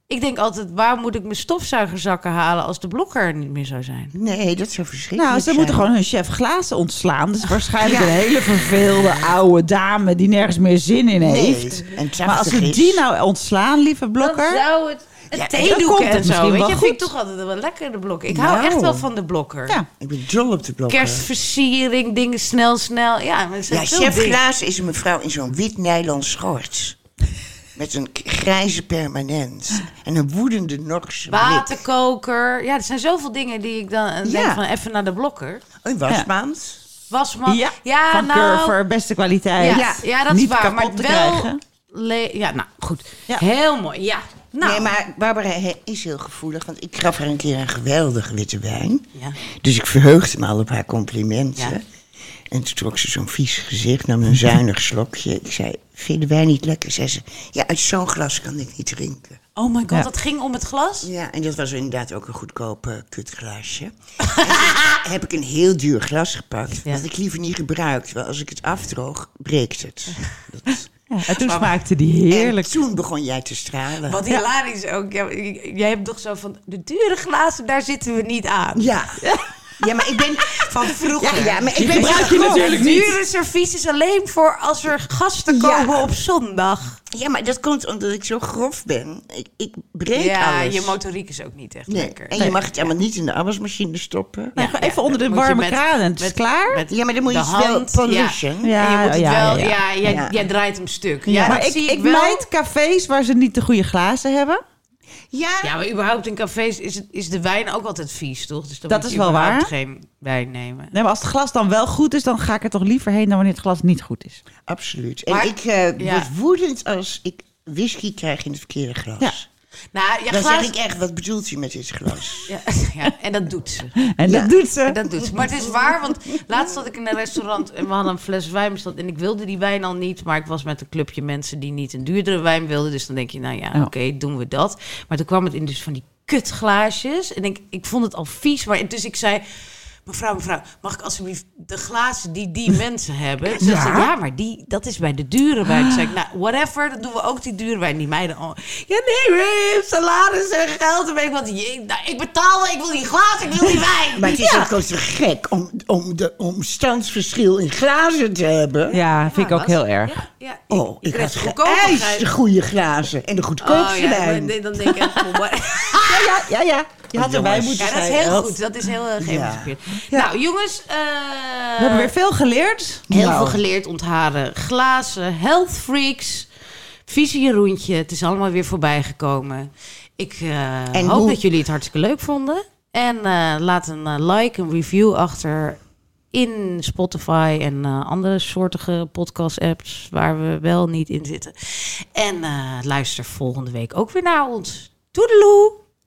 Ik denk altijd, waar moet ik mijn stofzuigerzakken halen als de Blokker er niet meer zou zijn? Nee, dat zou verschrikkelijk Nou, ze zijn. moeten gewoon hun chef glazen ontslaan. Dus waarschijnlijk een hele verveelde oude dame die nergens meer zin in Nee, heeft. Maar als 80 we is. die nou ontslaan, lieve blokker. Dan zou het... Het Ja, het en zo, misschien weet wel je, vind ik toch altijd wel lekker, de Blokker. Ik hou Nou. echt wel van de Blokker. Ja. Ik ben dol op de blokken. Kerstversiering, dingen snel, snel. Ja, maar chef. Glaas is een mevrouw in zo'n wit nylon schort. Met een grijze permanent. En een woedende Norse. Waterkoker. Ja, er zijn zoveel dingen die ik dan denk Ja. van even naar de blokker. Een wasmand. Wasman. Ja, ja van nou, Curver, beste kwaliteit. Ja, ja, dat Niet is waar. Maar te wel... ja, nou, goed. Ja. Heel mooi, ja. Nou, Nee, maar Barbara he- is heel gevoelig. Want ik gaf haar een keer een geweldige witte wijn. Ja. Dus ik verheugde me al op haar complimenten. Ja. En toen trok ze zo'n vies gezicht, nam een zuinig slokje. Ik zei, vind je de wijn niet lekker? Zei ze, ja, uit zo'n glas kan ik niet drinken. Oh my god, Ja. dat ging om het glas? Ja, en dat was inderdaad ook een goedkoop kutglasje. en toen <laughs> heb ik een heel duur glas gepakt, Ja. wat ik liever niet gebruikt. Want als ik het afdroog, breekt het. Dat- <laughs> Ja, en toen smaakte die heerlijk. En toen begon jij te stralen. Wat hilarisch ook. Ja, jij hebt toch zo van, de dure glazen, daar zitten we niet aan. Ja. <laughs> Ja, maar ik ben van vroeger. Ja, ja maar ik ben gebruik je natuurlijk niet. Dure servies is alleen voor als er gasten Ja. komen op zondag. Ja, maar dat komt omdat ik zo grof ben. Ik, ik breek ja, alles. je motoriek is ook niet echt Nee, lekker. En je mag het allemaal niet in de afwasmachine stoppen. Gewoon even onder de warme met- kraan en het is klaar. met Ja, maar dan moet je wel polishen. Ja. en je moet het ja, wel, jij, draait hem stuk. Ja, Ja, maar ik, ik wel. mijd cafés waar ze niet de goede glazen hebben. Ja, Ja, maar überhaupt in cafés is, het, is de wijn ook altijd vies, toch? Dus dan Dat moet is je wel waar. geen wijn nemen. Nee, maar als het glas dan wel goed is, dan ga ik er toch liever heen dan wanneer het glas niet goed is. absoluut. En Maar- ik eh, ja. word woedend als ik whisky krijg in het verkeerde glas. Ja. Nou, ja, Dan zeg ik echt, wat bedoelt u met dit glas? <laughs> Ja, ja, en dat doet ze. <laughs> En Ja. dat doet ze. En dat doet ze. Maar het is waar, want laatst zat ik in een restaurant en we hadden een fles wijn besteld. En ik wilde die wijn al niet, maar ik was met een clubje mensen die niet een duurdere wijn wilden. Dus dan denk je, nou ja, Ja. oké, doen we dat. Maar toen kwam het in dus van die kutglaasjes. En ik, ik vond het al vies, maar dus ik zei... Mevrouw, mevrouw, mag ik alsjeblieft de glazen die die <laughs> mensen hebben? Ze zei, ja, maar die, dat is bij de dure wijn. Toen zei ik, nou, whatever, dan doen we ook die dure wijn. Die meiden, oh, ja, nee, hebt salaris en geld. En ik, wat, je, nou, ik betaal, ik wil die glazen, ik wil die <laughs> wijn. Maar het is ook wel zo gek om, om de omstandsverschil in glazen te hebben. Ja, vind ik ook was- heel erg. Ja, ja, Oh, ik, kreeg had de goedkope goede glazen en de goedkoopste Oh ja, wijn. nee, dan denk ik echt, <laughs> Ja, ja, ja. Je had erbij moeten ja, dat is zijn, heel goed. Dat is heel erg Ja. geëmancipeerd. Nou, jongens, eh, We hebben weer veel geleerd. heel Nou. veel geleerd ontharen. Glazen, health freaks, visie Jeroentje. Het is allemaal weer voorbij gekomen. Ik eh, hoop hoe- dat jullie het hartstikke leuk vonden. En eh, laat een like, een review achter in Spotify en eh, andere soortige podcast-apps waar we wel niet in zitten. En eh, luister volgende week ook weer naar ons. Toedeloe!